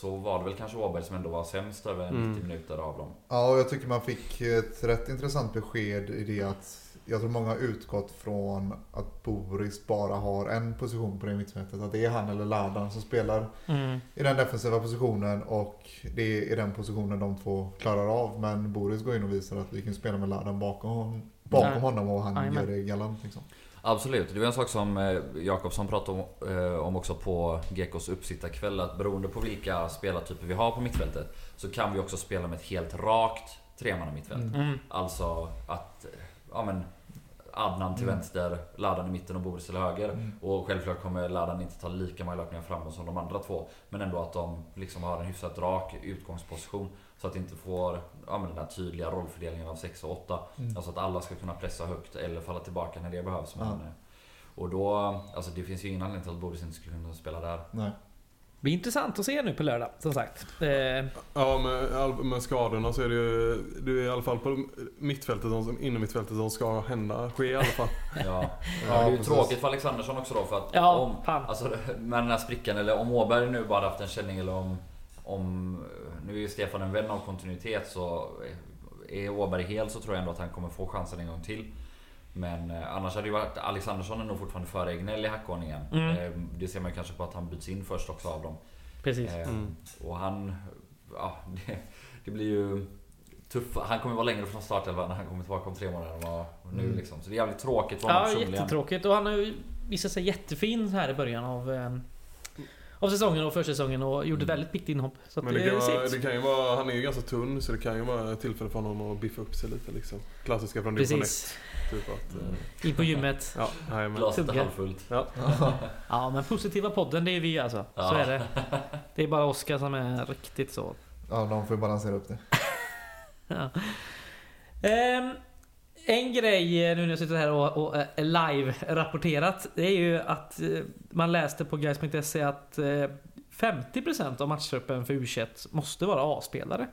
Så var det väl kanske Åberg som ändå var sämst över 90 Mm. minuter av dem. Ja, och jag tycker man fick ett rätt intressant besked i det att jag tror många har utgått från att Boris bara har en position på det mittfältet. Att det är han eller Ladan som spelar Mm. i den defensiva positionen och det är den positionen de två klarar av. Men Boris går in och visar att vi kan spela med Ladan bakom, hon- bakom honom och han Jajamän. gör det galant. Liksom. Absolut, det var en sak som eh, Jakobsson pratade om, eh, om också på Gekos uppsittarkväll. Att beroende på vilka spelartyper vi har på mittfältet så kan vi också spela med ett helt rakt tremanna mittfält. Mm. Mm. Alltså att, eh, ja men Adnan till Mm. vänster, Ladan i mitten och Boris till höger. Och självklart kommer Ladan inte ta lika många löpningar framåt som de andra två. Men ändå att de liksom har en hyfsat rak utgångsposition. Så att det inte får ja, men den här tydliga rollfördelningen av 6 och 8. Mm. Alltså att alla ska kunna pressa högt eller falla tillbaka när det behövs. Men, Ja. eh, Och då, alltså det finns ju ingen anledning till att Boris inte skulle kunna spela där. Nej. Det blir intressant att se nu på lördag, som sagt. Eh, Ja, med, med skadorna så är det ju det är i alla fall på mittfältet, som- inom mittfältet som ska hända, ske i alla fall. [laughs] Ja. Ja, det är ju precis. tråkigt för Alexandersson också då för att Ja, om, alltså, med den här sprickan eller om Åberg nu bara haft en känning eller om, om Nu är ju Stefan en vän av kontinuitet så är Åberg hel så tror jag ändå att han kommer få chansen en gång till. Men eh, annars hade det ju varit Alexandersson är nog fortfarande före Egnell i hackordningen. Mm. Eh, det ser man ju kanske på att han byts in först också av dem. precis. Eh, Mm. Och han... Ja, [laughs] det, det blir ju tufft. Han kommer vara längre från startelvan när han kommer tillbaka om tre månader än vad nu Mm. liksom. Så det är jävligt tråkigt för honom Ja, personligen. jättetråkigt. Och han har ju visat sig jättefin här i början av, eh, av säsongen och försäsongen och gjorde Mm. väldigt viktigt inhopp. Så Men det det, kan, är vara, det kan ju vara, han är ju ganska tunn så det kan ju vara ett tillfälle för honom att biffa upp sig lite liksom. Klassiska från division 1. Precis. Typ att, Mm. eh, In på gymmet. ja, Glaset är halvfullt. ja. [laughs] Ja, men positiva podden, det är vi alltså. Så Ja. är det. Det är bara Oskar som är riktigt så. Ja, de får ju balansera upp det. [laughs] Ja. Ehm, en grej eh, nu när jag sitter här och, och är live-rapporterat. Det är ju att eh, man läste på guys.se att eh, 50% av matchtruppen för U21 måste vara A-spelare.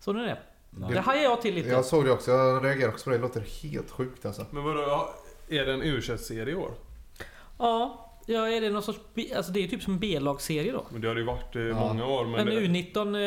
Så nu är det. Nej. Det hajar jag till lite. Jag såg det också, jag reagerade också på det. Det låter helt sjukt alltså. men vadå, är det en u serie i år? Ja, ja, är det någon sorts... B- Alltså det är ju typ som en B-lagsserie då. Men det har det ju varit Ja. många år. Men, Men det, U19 eh,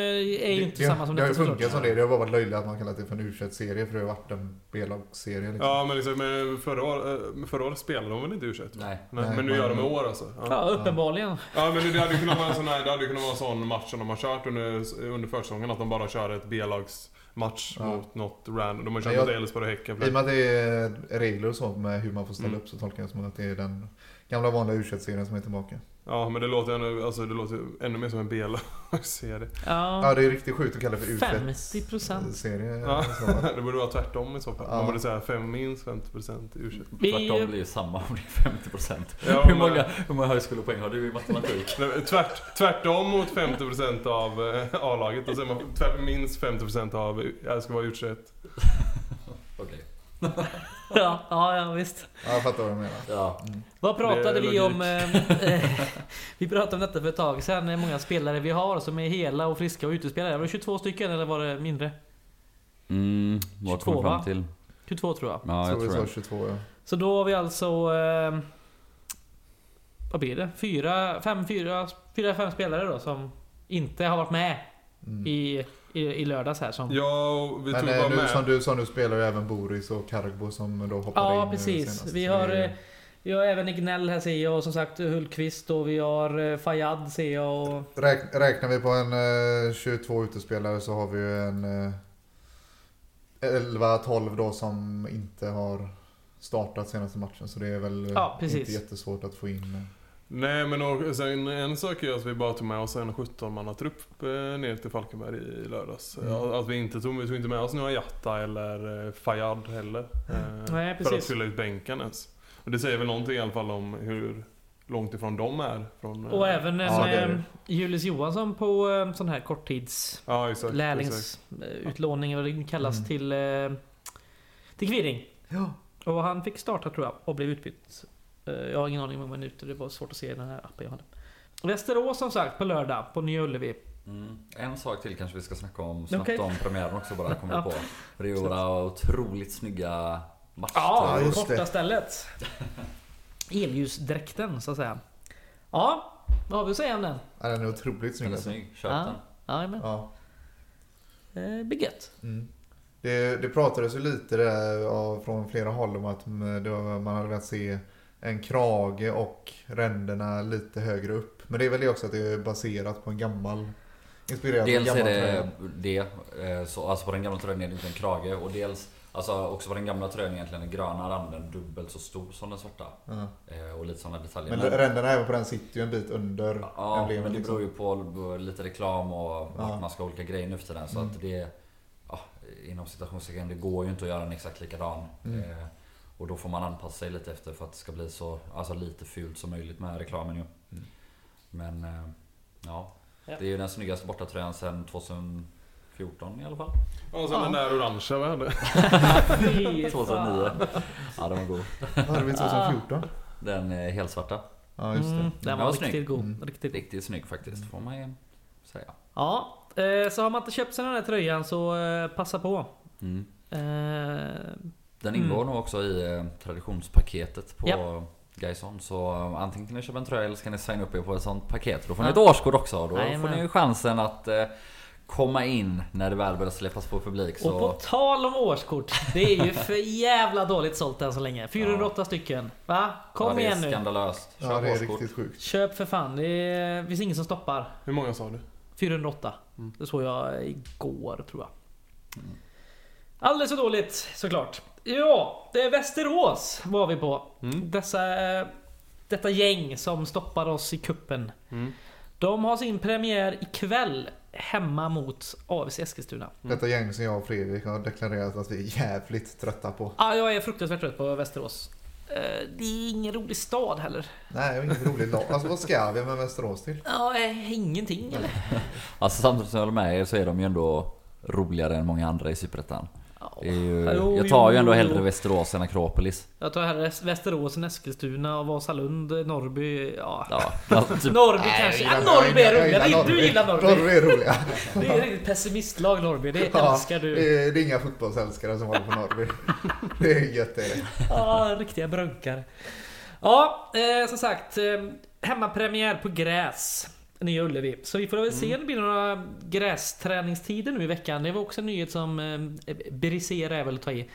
är ju inte det, samma som det har ju detta funkat såklart. som det. Det har bara varit löjligt att man kallat det för en u serie för det har varit en B-lagsserie liksom. Ja men, liksom, men förra, år, eh, förra året spelade de väl inte u Nej. Nej, Nej, men nu gör de i år alltså. Ja. Ja, uppenbarligen. Ja men det hade ju kunnat vara en sån här, det hade ju kunnat vara en sån match som de har kört under, under försäsongen. Att de bara kör ett B-lags match Ja. mot något random. De har kört Men jag- mot Elfsborg och Häcken. I och med att det är regler och så med hur man får ställa Mm. upp så tolkar jag som att det är den gamla vanliga u serien som är tillbaka. Ja men det låter ännu, alltså, det låter ännu mer som en B-lagsserie. Ja, Ja, det är riktigt sjukt att kalla det för u 50%. serie Ja. [laughs] det borde vara tvärtom i så fall. Ja. Man borde säga fem, minst 50% u Vi- Tvärtom blir ju samma om det är 50%. Ja, hur, men- många, hur många högskolepoäng har du i matematik? Tvärt, tvärtom mot 50% av eh, A-laget. Säger man tvärt, minst 50% av, jag ska vara u [laughs] Okej. [laughs] ja, ja, ja, visst. Ja, jag fattar vad du menar. Ja. Vad pratade vi om? logik. [laughs] eh, vi pratade om detta för ett tag sedan. Hur många spelare vi har som är hela och friska och utespelare. Var det 22 stycken eller var det mindre? Mm, vad 22, kom fram till? 22 tror jag. Ja, så jag tror sa det. 22 ja. Så då har vi alltså... Eh, vad blir det? Fyra, fem, fyra, fyra, fem spelare då som inte har varit med Mm. i, i, i lördags här. Som, Ja, och vi Men tog eh, bara nu, med... som du sa, nu spelar ju även Boris och Kargbo som då hoppade in Ja, precis. Vi har, eh, vi har även Ignell här ser jag och som sagt Hultqvist och vi har eh, Fayad ser jag och... Räk, räknar vi på en eh, 22 utespelare så har vi ju en eh, 11-12 då som inte har startat senaste matchen. Så det är väl Ja, inte jättesvårt att få in. Eh. Nej men och, sen, en sak är att vi bara tog med oss en 17-mannatrupp eh, ner till Falkenberg i lördags. Mm. Att vi inte tog, vi tog inte med oss några Jatta eller eh, Fayad heller. Eh, Nej, för att fylla ut bänken ens. Och det säger väl någonting i alla fall om hur långt ifrån de är. Från, eh, Och även en Ja, är eh. Julius Johansson på eh, sån här korttids... Ja exakt. lärlingsutlåning, vad det kallas, Mm. till, eh, till Kvirring. Ja. Och han fick starta tror jag och blev utbytt. Eh, Jag har ingen aning om hur många minuter, det var svårt att se i den här appen jag hade. Västerås som sagt på lördag på Nya Ullevi. Mm. En sak till kanske vi ska snacka om snabbt Okej. om premiären också bara [laughs] kommer Ja. på. Det är ju våra otroligt snygga matcher. Ja, det. korta stället. [laughs] Elljusdräkten så att säga. Ja, vad har vi att säga om den? Ja, den är otroligt snygg Den är alltså. snygg. Köp Ja. den. Jajamän. Ja. Eh, gött. Mm. Det, det pratades ju lite där, ja, från flera håll om att mm, det var, man hade velat se en krage och ränderna lite högre upp. Men det är väl det också att det är baserat på en gammal... Inspirerat Dels är en det gammal tröja. det, eh, så, alltså på den gamla tröjan är det inte en krage och dels Alltså också på den gamla tröjan är egentligen den gröna randen dubbelt så stor som den svarta. Eh, och lite sådana detaljer. Men ränderna även på den sitter ju en bit under Ja, emblemet, men det liksom. beror ju på lite reklam och vart Ja. man ska ha olika grejer nu för tiden. Så Mm. att det, ja, inom citationstecken, det går ju inte att göra en exakt likadan. Mm. Eh, Och då får man anpassa sig lite efter för att det ska bli så alltså lite fult som möjligt med reklamen ju. Men eh, ja, Ja. det är ju den snyggaste bortatröjan sedan 2014 i alla fall. Och sen den där orangea hade. [laughs] Fy 2009. fan. Ja den var god. Vad hade vi 2014? Den är helsvarta. Ja, just det. Mm, den var var riktigt snygg. god. Mm. Riktigt. Riktigt snygg faktiskt får man ju säga. Ja, eh, så har man inte köpt sig den här tröjan så eh, passa på. Mm. Eh, Den Mm. ingår nog också i eh, traditionspaketet på Ja. Gaison. Så eh, antingen kan ni köpa en tröja eller ska ni signa upp er på ett sånt paket. Då får ni Ja. ett årskort också. och Då Jajamän. får ni ju chansen att eh, komma in när det väl börjar släppas på publik. Så... Och på tal om årskort. Det är ju för jävla dåligt sålt än så länge. 408 stycken. Va? Kom ja, det igen är nu. skandalöst. Ja, Köp det är årskort. riktigt sjukt. Köp för fan. Det är, finns ingen som stoppar. Hur många sa du? 408. Mm. Det såg jag igår tror jag. Alldeles för dåligt såklart. Ja, det är Västerås var vi på. Mm. Dessa, eh, detta gäng som stoppar oss i kuppen. Mm. De har sin premiär ikväll hemma mot AFC Eskilstuna. Detta gäng som jag och Fredrik har deklarerat att vi är jävligt trötta på. Ja, jag är fruktansvärt trött på Västerås. Eh, Det är ingen rolig stad heller. Nej, och inget roligt lag. Alltså vad ska vi med Västerås till? Ja, eh, ingenting eller? [laughs] Alltså samtidigt som jag håller med er så är de ju ändå roligare än många andra i Superettan. Det är ju, Jo, jag tar ju jo, ändå jo. hellre Västerås än Akropolis. Jag tar hellre Västerås än Eskilstuna och Vasalund, Norrby. Ja. [laughs] Ja, typ, Norrby Nej, kanske. Ja, Norrby är. Norrby. Du gillar Norrby. Norrby är roliga. [laughs] Det är ett pessimistlag Norrby. Det Ja, älskar du. Det är, det är inga fotbollsälskare som håller på Norrby. [laughs] Det är gött det är det. Ja, riktiga brunkar. Ja, eh, som sagt. Eh, hemmapremiär på gräs. Nya Ullevi. Så vi får väl se om det blir några grästräningstider nu i veckan. Det var också en nyhet som eh, brisera är väl att ta i.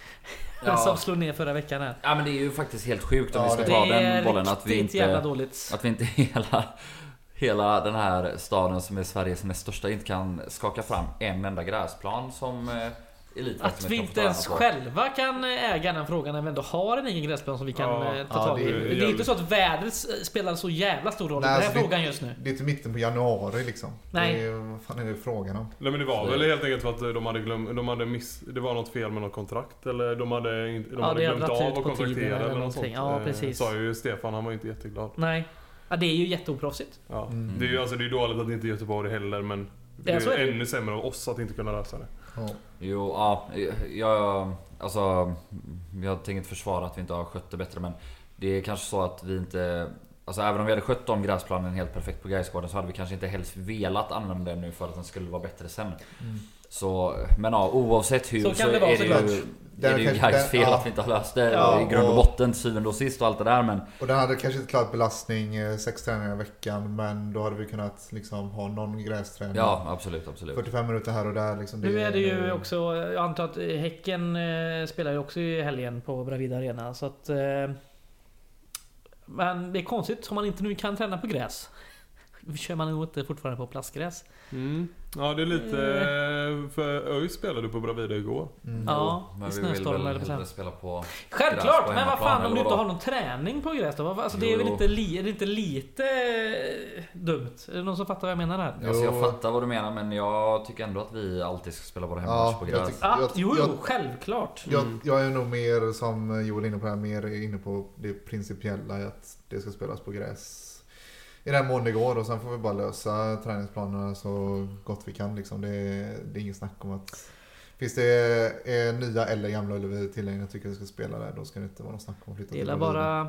Ja. [laughs] som slog ner förra veckan här. ja men det är ju faktiskt helt sjukt om Ja, vi ska ta den bollen att vi riktigt jävla inte... dåligt. Att vi inte [laughs] hela, hela den här staden som är Sveriges näst största inte kan skaka fram en enda gräsplan som eh, Att vi inte ens själva kan äga den frågan när vi ändå har en egen gräsplan som vi kan Ja. eh, ta Ja, tag i. det Det är är, inte så att vädret spelar så jävla stor roll i den här alltså det- frågan just nu. Det är till mitten på januari liksom. Nej. Det är, vad fan är det frågan om? Nej men det var väl helt enkelt för att de hade glömt, de hade miss, det var något fel med något kontrakt eller de hade, inte- de Ja, hade det hade glömt dragit av att kontraktera eller eller något sånt. Ja, Eh, precis. Sa ju Stefan, han var inte jätteglad. Nej. Ja, det är ju jätteoproffsigt. Ja. Mm. Det är ju alltså, det är dåligt att inte Göteborg heller men det Ja, är, så är det. ännu sämre av oss att inte kunna lösa det. Ja. Jo, ja, jag, alltså, jag tänker inte försvara att vi inte har skött det bättre men det är kanske så att vi inte Alltså även om vi hade skött om gräsplanen helt perfekt på Gaisgården så hade vi kanske inte helst velat använda den nu för att den skulle vara bättre sen. Så, men ja, oavsett hur Så så, det är det ju, det ju kanske- Gais fel ja. att vi inte har löst det Ja, i grund och och- botten till syvende och sist och allt det där men Och den hade kanske inte klarat belastning eh, sex träningar i veckan men då hade vi kunnat liksom ha någon grästräning. Ja absolut, absolut. 45 minuter här och där liksom. Nu är det ju också, jag antar att Häcken eh, spelar ju också i helgen på Bravida Arena. Så att... Eh, men det är konstigt om man inte nu kan träna på gräs. Kör man nog inte fortfarande på plastgräs. Mm. Ja det är lite... För ÖIS spelade på Bravida igår. Mm. Ja, i vi vill snöstorm väl eller hellre spela på... Självklart! på Men vad fan om du inte har någon träning på gräs då? Alltså, det är väl inte, li, är det inte lite eh, dumt? Är det någon som fattar vad jag menar här? Alltså jag fattar vad du menar men jag tycker ändå att vi alltid ska spela våra hemmamatcher Ja, på jag gräs. tycker- Ah, jag- jo, jag- jo, självklart. Jag, Mm. jag är nog mer som Joel är inne på det här, mer inne på det principiella i att det ska spelas på gräs. I den mån det går och sen får vi bara lösa träningsplanerna så gott vi kan liksom. Det är, det är inget snack om att Finns det eh, nya eller gamla Ullevi tillgängliga och tycker vi ska spela där då ska det inte vara något snack om att flytta Det till Bravida. bara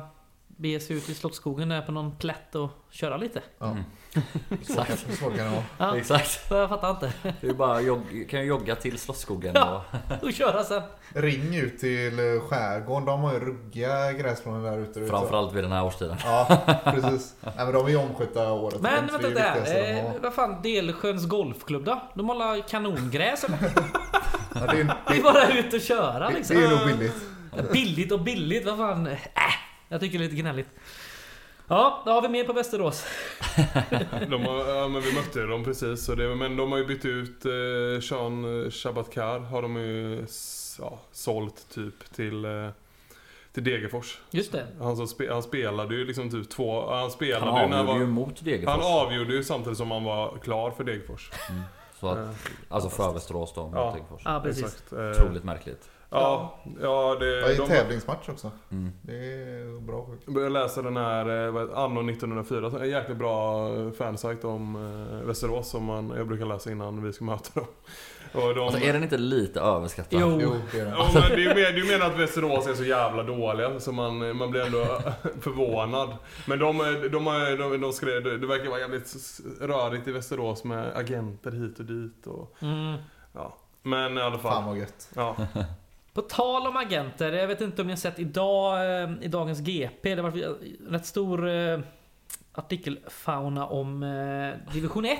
bege sig ut i Slottsskogen där på någon plätt och köra lite. Ja, Mm. kan- [laughs] så kan det vara. Ja, Exakt. [laughs] jag fattar inte. Det är bara jogg, kan ju jogga till Slottsskogen Ja. och [laughs] Och köra sen. Ring ut till eh, skärgården. De har ju ruggiga gräsplaner där ute. framförallt vid den här årstiden. Ja, precis. Nej, men de är ju omskötta året Men vänta Det lite är det viktigaste de här. har. Eh, vad fan, Delsjöns golfklubb då? De håller kanongräs eller? Ja, det, är, Det är det, bara ut och köra det, liksom. det är nog billigt. Billigt och billigt, vad fan. Äh, jag tycker det är lite gnälligt. Ja, då har vi mer på Västerås. [laughs] De har, ja, men vi mötte dem precis. Så det, men de har ju bytt ut eh, Sean Shabatkar har de ju ja, sålt typ till, eh, till Degerfors. Just det. Han, som spe, han spelade ju liksom typ två... Han Han spelade ju när han avgjorde ju var... mot Degerfors. Han avgjorde ju samtidigt som han var klar för Degerfors. Så att, Eh, alltså för Västerås då, mot Ja. Degerfors. Ja, precis. Exakt. Eh, Otroligt märkligt. Ja, ja det... Ja, i de- tävlingsmatch också. Mm. Det är bra. Jag började läsa den här eh, Anno 1904, en jäkligt bra eh, fansite om Västerås som man, jag brukar läsa innan vi ska möta dem. Och de, Alltså är den inte lite överskattad? Jo. Jo, det är det. Ja, men du menar att Västerås är så jävla dåliga så man, man blir ändå [laughs] förvånad. Men de, de, de, de, de skrev, det verkar vara jävligt rörigt i Västerås med agenter hit och dit och Mm. ja. Men i alla fall. Fan vad gött. Ja. [laughs] På tal om agenter, jag vet inte om ni har sett idag eh, i dagens GP, det var en rätt stor eh, artikelfauna om eh, division 1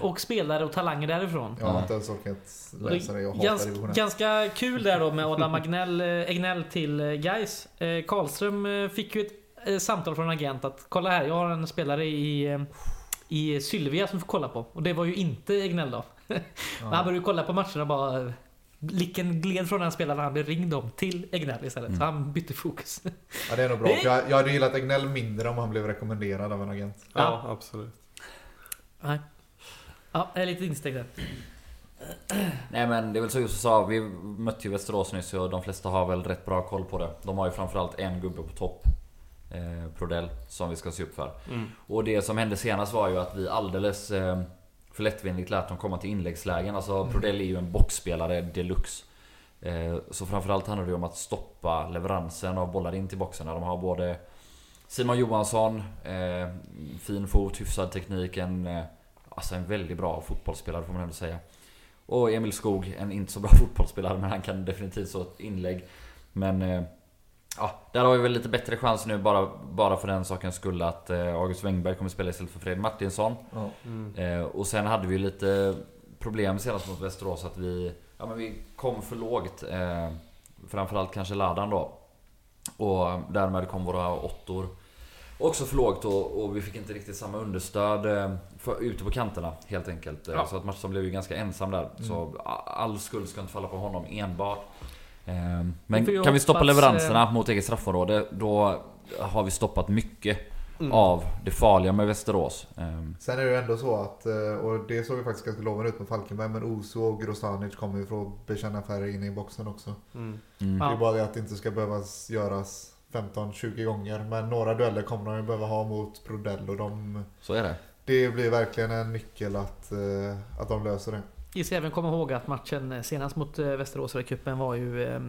och spelare och talanger därifrån. Jag har inte ens orkat läsa det. Jag hatar Gans, division 1. ganska kul där då med Adam Agnell, eh, Egnell till eh, Gais. Eh, Karlström eh, fick ju ett eh, samtal från en agent att kolla här, jag har en spelare i, eh, i Sylvia som får kolla på. Och det var ju inte Egnell då. [laughs] Men han började ju kolla på matcherna och bara eh, Blicken gled från den spelaren han blev ringd om till Egnell istället. Så han bytte fokus. Ja, det är nog bra. För jag, jag hade gillat Egnell mindre om han blev rekommenderad av en agent. ja, absolut. Nej. Ja, jag är lite instängd där. Nej men det är väl så Josef sa, vi mötte ju Västerås nyss och de flesta har väl rätt bra koll på det. De har ju framförallt en gubbe på topp. Eh, Prodell, som vi ska se upp för. Mm. Och det som hände senast var ju att vi alldeles eh, för lättvindigt lät dem komma till inläggslägen. Alltså Prodell är ju en boxspelare deluxe. Eh, så framförallt handlar det ju om att stoppa leveransen av bollar in till boxen. De har både Simon Johansson, eh, fin fot, hyfsad teknik, en, eh, alltså en väldigt bra fotbollsspelare får man ändå säga. Och Emil Skog, en inte så bra [laughs] fotbollsspelare men han kan definitivt så ett inlägg. Men eh, ja, där har vi väl lite bättre chans nu bara, bara för den sakens skull att eh, August Wengberg kommer spela istället för Fred Martinsson. Ja. Eh, och sen hade vi lite problem senast mot Västerås att vi, ja, men vi kom för lågt. Eh, framförallt kanske Ladan då. Och därmed kom våra åttor också för lågt och, och vi fick inte riktigt samma understöd eh, för, ute på kanterna helt enkelt. Eh, Ja. Så att Mattsson blev ju ganska ensam där. Så a- all skuld ska inte falla på honom enbart. Eh, Men kan vi stoppa leveranserna mot eget straffområde då har vi stoppat mycket av det farliga med Västerås. Sen är det ju ändå så att, och det såg ju faktiskt ganska lovande ut med Falkenberg, men Oso och Grostanic kommer ju att bekänna färg inne i boxen också. Mm. Mm. Det är bara det att det inte ska behövas göras 15-20 gånger. Men några dueller kommer de ju behöva ha mot Prodell och de, Så är det. det blir verkligen en nyckel att, eh, att de löser det. Vi ska även komma ihåg att matchen senast mot eh, Västerås i cupen var ju eh,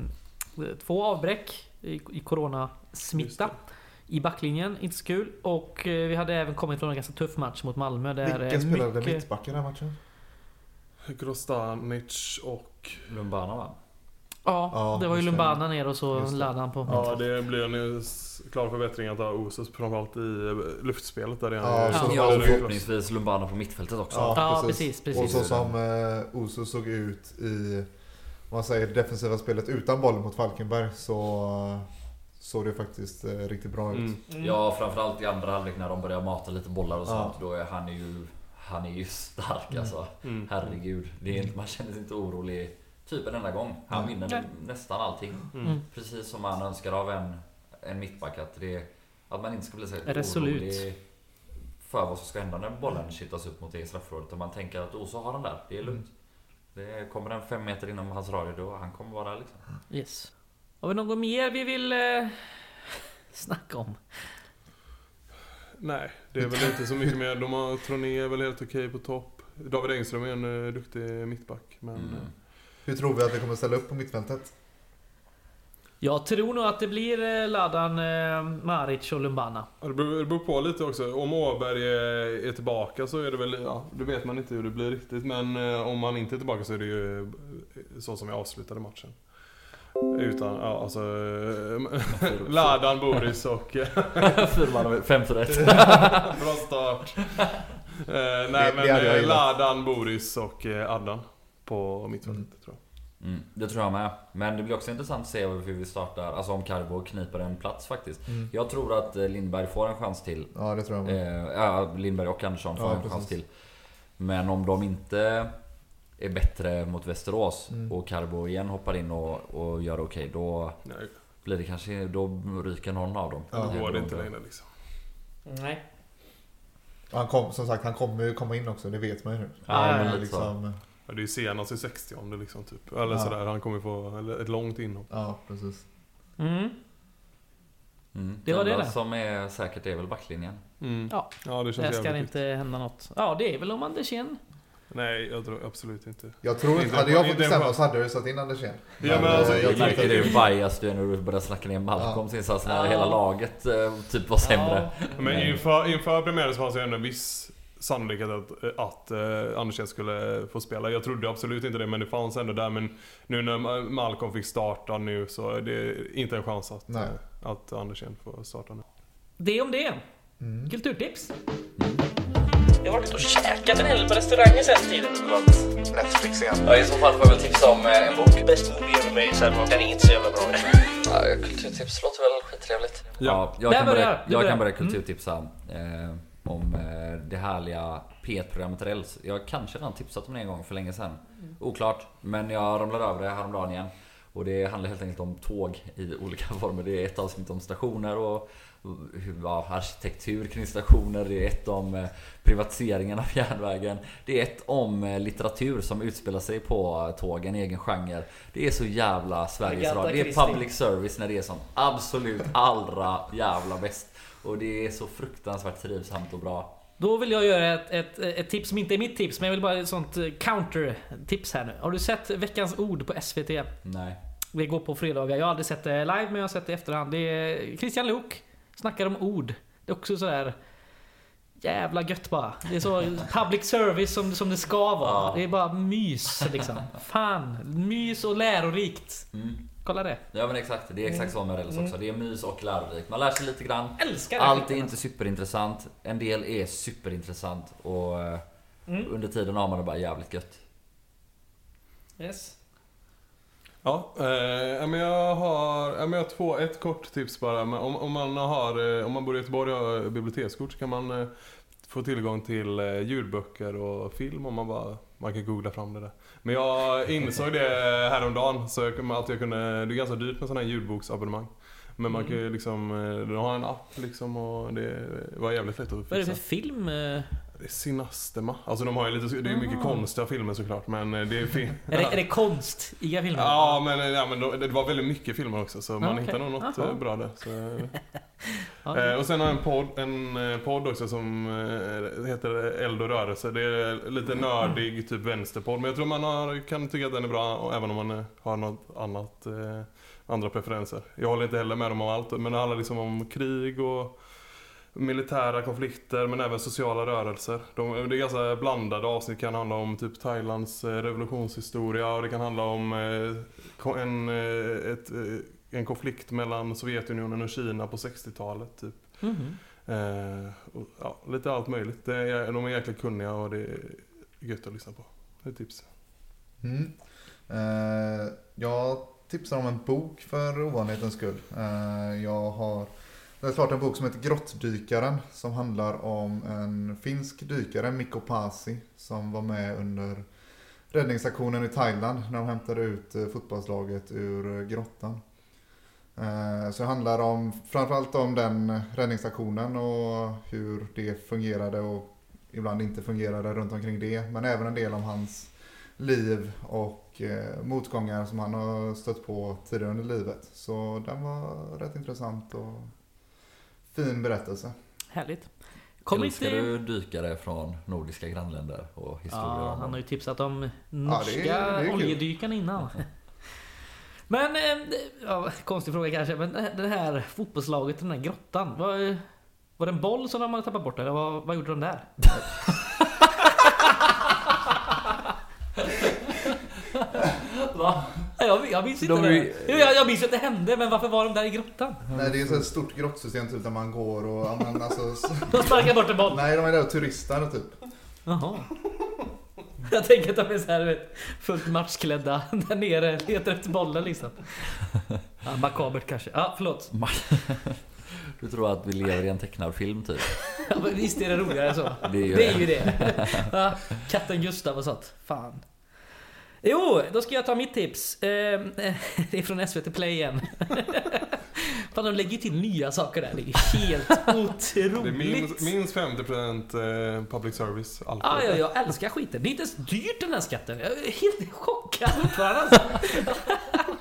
två avbräck i, coronasmitta. I backlinjen, inte så kul. Och eh, vi hade även kommit från en ganska tuff match mot Malmö. Där Vilka eh, spelade mycket- mittback i den här matchen? Grostanic och... Lumbana va? Ja, Ja, det var ju. Lumbana ner och så laddade han på Ja, det blir en eh, klar förbättring att ha Osus framförallt i eh, luftspelet där Ja, Ja, det och förhoppningsvis Lumbana på mittfältet också. Ja. Ja, precis. precis. Och så som eh, Oso såg ut i man säger, defensiva spelet utan bollen mot Falkenberg så såg det faktiskt eh, riktigt bra ut. Mm. Ja, framförallt i andra halvlek när de börjar mata lite bollar och Ja. sånt. Då är han ju, han är ju stark alltså. Mm. Herregud. Det är, inte- man känner sig inte orolig typ en enda gång. Han Nej. vinner nästan allting. Mm. Precis som man önskar av en, en mittback. Att, det, att man inte ska bli så Resolut. orolig för vad som ska hända när bollen kittas upp mot eget straffområde. Utan man tänker att oh, så har han där. Det är lugnt. Det kommer den fem meter inom hans radie då han kommer vara där liksom. Yes. Har vi något mer vi vill eh, [laughs] snacka om? Nej, det är väl inte så mycket mer. De har Troné är väl helt okej på topp. David Engström är en eh, duktig mittback. Men Mm. Eh, Hur tror vi att vi kommer ställa upp på mittfältet? Jag tror nog att det blir eh, Ladan, eh, Maric och Lumbana. Ja, Det beror, det beror på lite också. Om Åberg är, är tillbaka så är det väl, ja, det vet man inte hur det blir riktigt. Men eh, om han inte är tillbaka så är det ju eh, så som vi avslutade matchen. Utan, ja alltså... Eh, [laughs] Ladan, Boris och... eh, [laughs] 5-1. [laughs] Bra start. Eh, nej Det- men eh. Ladan, Boris och eh, Adnan på mittfältet Mm. tror jag. Mm, det tror jag med. Men det blir också intressant att se hur vi startar. Alltså om Carbo kniper en plats faktiskt. Mm. Jag tror att eh, Lindberg får en chans till. Ja, det tror jag med. Eh, ja, Lindberg och Andersson får Ja, en precis. chans till. Men om de inte är bättre mot Västerås Mm. och Carbo igen hoppar in och, och gör okej. då Nej, blir det kanske, då ryker någon av dem. Ja, då går det inte längre liksom. Nej. Han kom, som sagt, han kommer ju komma in också, det vet man ju nu. Ja, Ja, men liksom, Ja, det är senast i 60 liksom typ. Eller Ja. sådär, han kommer få ett långt inhopp. Ja, precis. Mm. Mm. Det var det där. som är säkert är väl backlinjen. Mm. Ja, Ja, det känns Där ska det jävligt inte hända något. Ja, det är väl om Andersén. Nej, jag tror absolut inte. Jag tror inte, hade jag fått bestämma så hade jag satt in Andersén. Ja, men alltså, eh, jag Jag märker hur bias du är när du börjar snacka ner Malcolms insats när Ja. hela laget eh, typ var sämre. Men inför, inför premiären så fanns det ändå en viss sannolikhet att, att uh, Andersén skulle få spela. Jag trodde absolut inte det, men det fanns ändå där. Men nu när Ma- Malcolm fick starta nu så är det inte en chans att, Nej. eh, att Andersén får starta nu. Det om det. Mm. Kulturtips. Jag har varit och käkat en hel på restauranger sen tiden. Netflix igen. Ja, i så fall får jag väl tipsa om eh, en bok. Best movie ever made, sen den inte så jävla bra. [laughs] Ja, kulturtips låter väl skittrevligt. Ja, jag, Där kan börja, jag kan börja kulturtipsa eh, om eh, det härliga P1-programmet Räls. Jag kanske redan tipsat om det en gång för länge sedan. Oklart, men jag ramlade över det häromdagen igen. Och det handlar helt enkelt om tåg i olika [laughs] former. Det är ett avsnitt om stationer och ja, arkitektur kring stationer. Det är ett om eh, privatiseringen av [laughs] järnvägen. Det är ett om eh, litteratur som utspelar sig på tågen, egen genre. Det är så jävla Sveriges Radio. Det är public service när det är som absolut allra jävla bäst. Och det är så fruktansvärt trivsamt och bra. Då vill jag göra ett, ett, ett tips som inte är mitt tips, men jag vill bara ett sånt eh, counter-tips här nu. Har du sett Veckans Ord på SVT? Nej. Det går på fredagar. Jag har aldrig sett det live, men jag har sett det i efterhand. Det är Christian Luuk snackar om ord. Det är också sådär jävla gött bara. Det är så public service som, som det ska vara. Ja. Det är bara mys liksom. Fan, mys och lärorikt. Mm. Kolla det. Ja men exakt, det är exakt så med Räls också. Det är mys och lärorikt. Man lär sig lite grann. Älskar det. Allt är inte superintressant. En del är superintressant. Och eh, Mm. under tiden har man det bara jävligt gött. Yes. Ja, eh, men jag har, men jag har två, ett kort tips bara. Men om, om, man har, eh, om man bor i Göteborg och har bibliotekskort så kan man eh, få tillgång till eh, ljudböcker och film om man bara man kan googla fram det där. Men jag insåg det häromdagen så jag, kommer alltid kunna, det är ganska dyrt med sådana här ljudboksabonnemang. Men man kan ju liksom, eh, den har en app liksom och det var jävligt lätt att Vad är det fixa. för film? Eh? Det är Cinastema. Alltså de har ju lite, det är mycket konstiga filmer såklart men eh, det är film. [laughs] Är det, är det konst i filmen? Ja, men, ja, men då, det var väldigt mycket filmer också så man Okej. hittar nog något Jaha. eh, bra där. Eh, [laughs] och sen har jag en podd, en eh, podd också som eh, heter Eld och rörelse. Det är lite nördig typ vänsterpodd. Men jag tror man har, kan tycka att den är bra även om man eh, har något annat, eh, andra preferenser. Jag håller inte heller med dem om allt men det handlar liksom om krig och militära konflikter men även sociala rörelser. De, det är ganska blandade avsnitt. Det kan handla om typ Thailands eh, revolutionshistoria och det kan handla om eh, en, eh, ett, eh, en konflikt mellan Sovjetunionen och Kina på 60-talet. Typ. Mhm. Eh, och, ja, lite allt möjligt. Det är, de är jäkligt kunniga och det är gött att lyssna på. Det är tips. Mm. Eh, jag tipsar om en bok för ovanlighetens skull. Eh, jag har det är klart en bok som heter Grottdykaren som handlar om en finsk dykare, Mikko Pasi, som var med under räddningsaktionen i Thailand när de hämtade ut eh, fotbollslaget ur eh, grottan. Eh, så det handlar om, framförallt om den räddningsaktionen och hur det fungerade och ibland inte fungerade runt omkring det. Men även en del om hans liv och motgångar som han har stött på tidigare under livet. Så den var rätt intressant och fin berättelse. Härligt. Kommer Älskar inte... du dykare från nordiska grannländer och historier Ja, han har ju tipsat om norska det är- det är oljedykarna innan. [laughs] Men, eh, ja, konstig fråga kanske, men det här fotbollslaget, den här grottan. Var, var det en boll som de hade tappat bort eller vad, vad gjorde de där? [laughs] Va? Jag, jag minns inte De det. ju- Jo, Jag, jag minns att det hände, men varför var de där i grottan? Nej, det är så ett stort grottsystem typ där man går och, men alltså, [laughs] De sparkade bort en boll. Nej, de är där och turistar typ. Jaha. Jag tänker att de är så här, vet, fullt matchklädda [laughs] där nere, letar efter bollen liksom. Ja, makabert kanske. Ja, förlåt. [laughs] Du tror att vi lever i en tecknad film typ? Ja, men visst är det roligare så. Det är ju Det är ju det. Ja, katten Gustav och sånt. Fan. Jo, då ska jag ta mitt tips. Eh, [laughs] Det är från SVT Play igen. [laughs] Fan, de lägger ju till nya saker där. Det är ju helt otroligt. [laughs] Det är minst, minst 50% eh, public service. Alltid. Ja, ja, jag älskar skiten. Det är inte ens dyrt den här skatten. Jag är helt chockad fortfarande.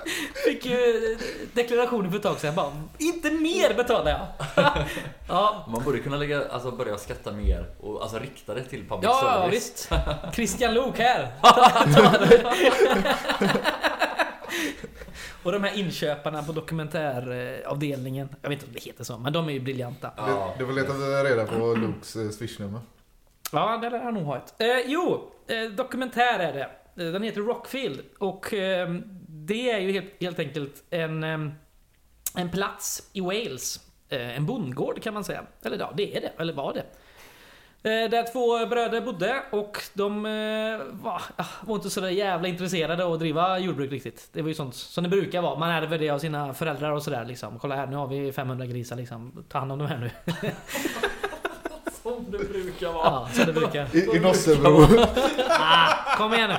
[laughs] Fick ju deklarationen för ett tag sedan. Bara, inte mer betalar jag. [laughs] Ja, Man borde kunna lägga, alltså börja skatta mer och alltså rikta det till public ja, ja service. visst. Christian Lok här. Ta- ta det. Och de här inköparna på dokumentäravdelningen. Jag vet inte om det heter så, men de är ju briljanta. Ja, Du får leta reda på Lukes eh, swishnummer. Ja, det lär han nog ha ett. Eh, jo, eh, dokumentär är det. Eh, Den heter Rockfield och eh, det är ju helt, helt enkelt en, en plats i Wales. Eh, en bondgård kan man säga. Eller ja, det är det. Eller var det. Eh, där två bröder bodde och de eh, var, ah, var inte så där jävla intresserade av att driva jordbruk riktigt. Det var ju sånt som det brukar vara. Man ärver det av sina föräldrar och sådär liksom. Kolla här, nu har vi 500 grisar liksom. Ta hand om de här nu. [laughs] som det brukar vara. Ja, som det brukar. I, i Nossebro. Ah, kom igen nu.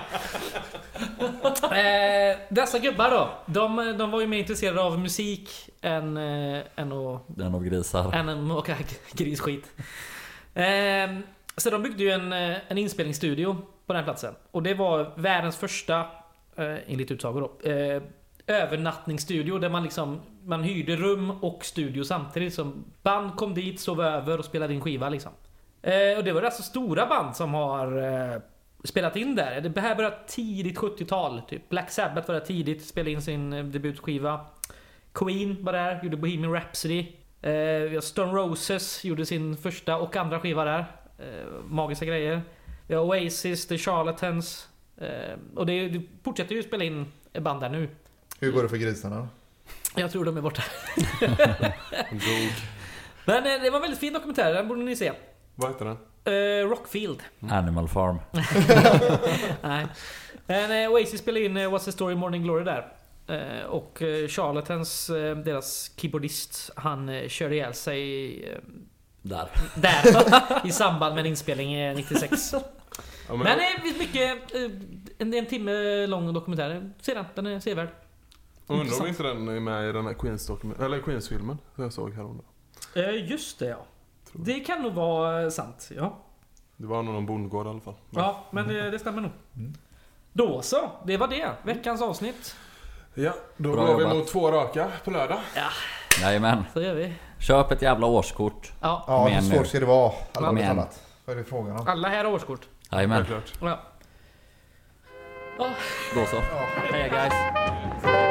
Eh, dessa gubbar då, de, de var ju mer intresserade av musik än, eh, än, att, Den av grisar. än att åka [laughs] grisskit. Eh, så de byggde ju en, eh, en inspelningsstudio på den platsen. Och det var världens första, eh, enligt utsago då, eh, övernattningsstudio där man liksom man hyrde rum och studio samtidigt. Som band kom dit, sov över och spelade in skiva liksom. Eh, och det var alltså stora band som har eh, spelat in där. Det här började tidigt 70-tal. Typ. Black Sabbath var där tidigt, spelade in sin eh, debutskiva. Queen var där, gjorde Bohemian Rhapsody. Eh, vi har Stone Roses gjorde sin första och andra skiva där. Eh, magiska grejer. Vi har Oasis, The Charlatans. Eh, och det, det fortsätter ju spela in band där nu. Hur går det för grisarna? Jag tror de är borta. [laughs] Men det var en väldigt fin dokumentär, den borde ni se. Vad heter den? Eh, Rockfield. Animal Farm. [laughs] Nej. Men eh, Oasis spelade in eh, What's the Story Morning Glory där. Eh, och eh, Charlatans, eh, deras keyboardist, han eh, körde ihjäl sig eh, Där. där i samband med en inspelning eh, [laughs] 96. Ja, men, Men det finns mycket, eh, en, en timme lång dokumentär. Se den, den är sevärd. undrar om inte den är med i den här Queens dokument eller Queens-filmen som jag såg häromdagen. Eh, just det ja. Det kan nog vara sant, ja. Det var nog någon bondgård i alla fall. Men- Ja, men det, det stämmer nog. Mm. Då så, det var det. Veckans avsnitt. Ja, då Bra går vi mot två raka på lördag. Jajamän. Så gör vi. Köp ett jävla årskort. Ja, Ja, hur svårt ska det vara? Allvarligt Men. talat. Vad är det frågan om? alla här har årskort. Jajamän. Ja. Ja, Då så. Ja. hej guys.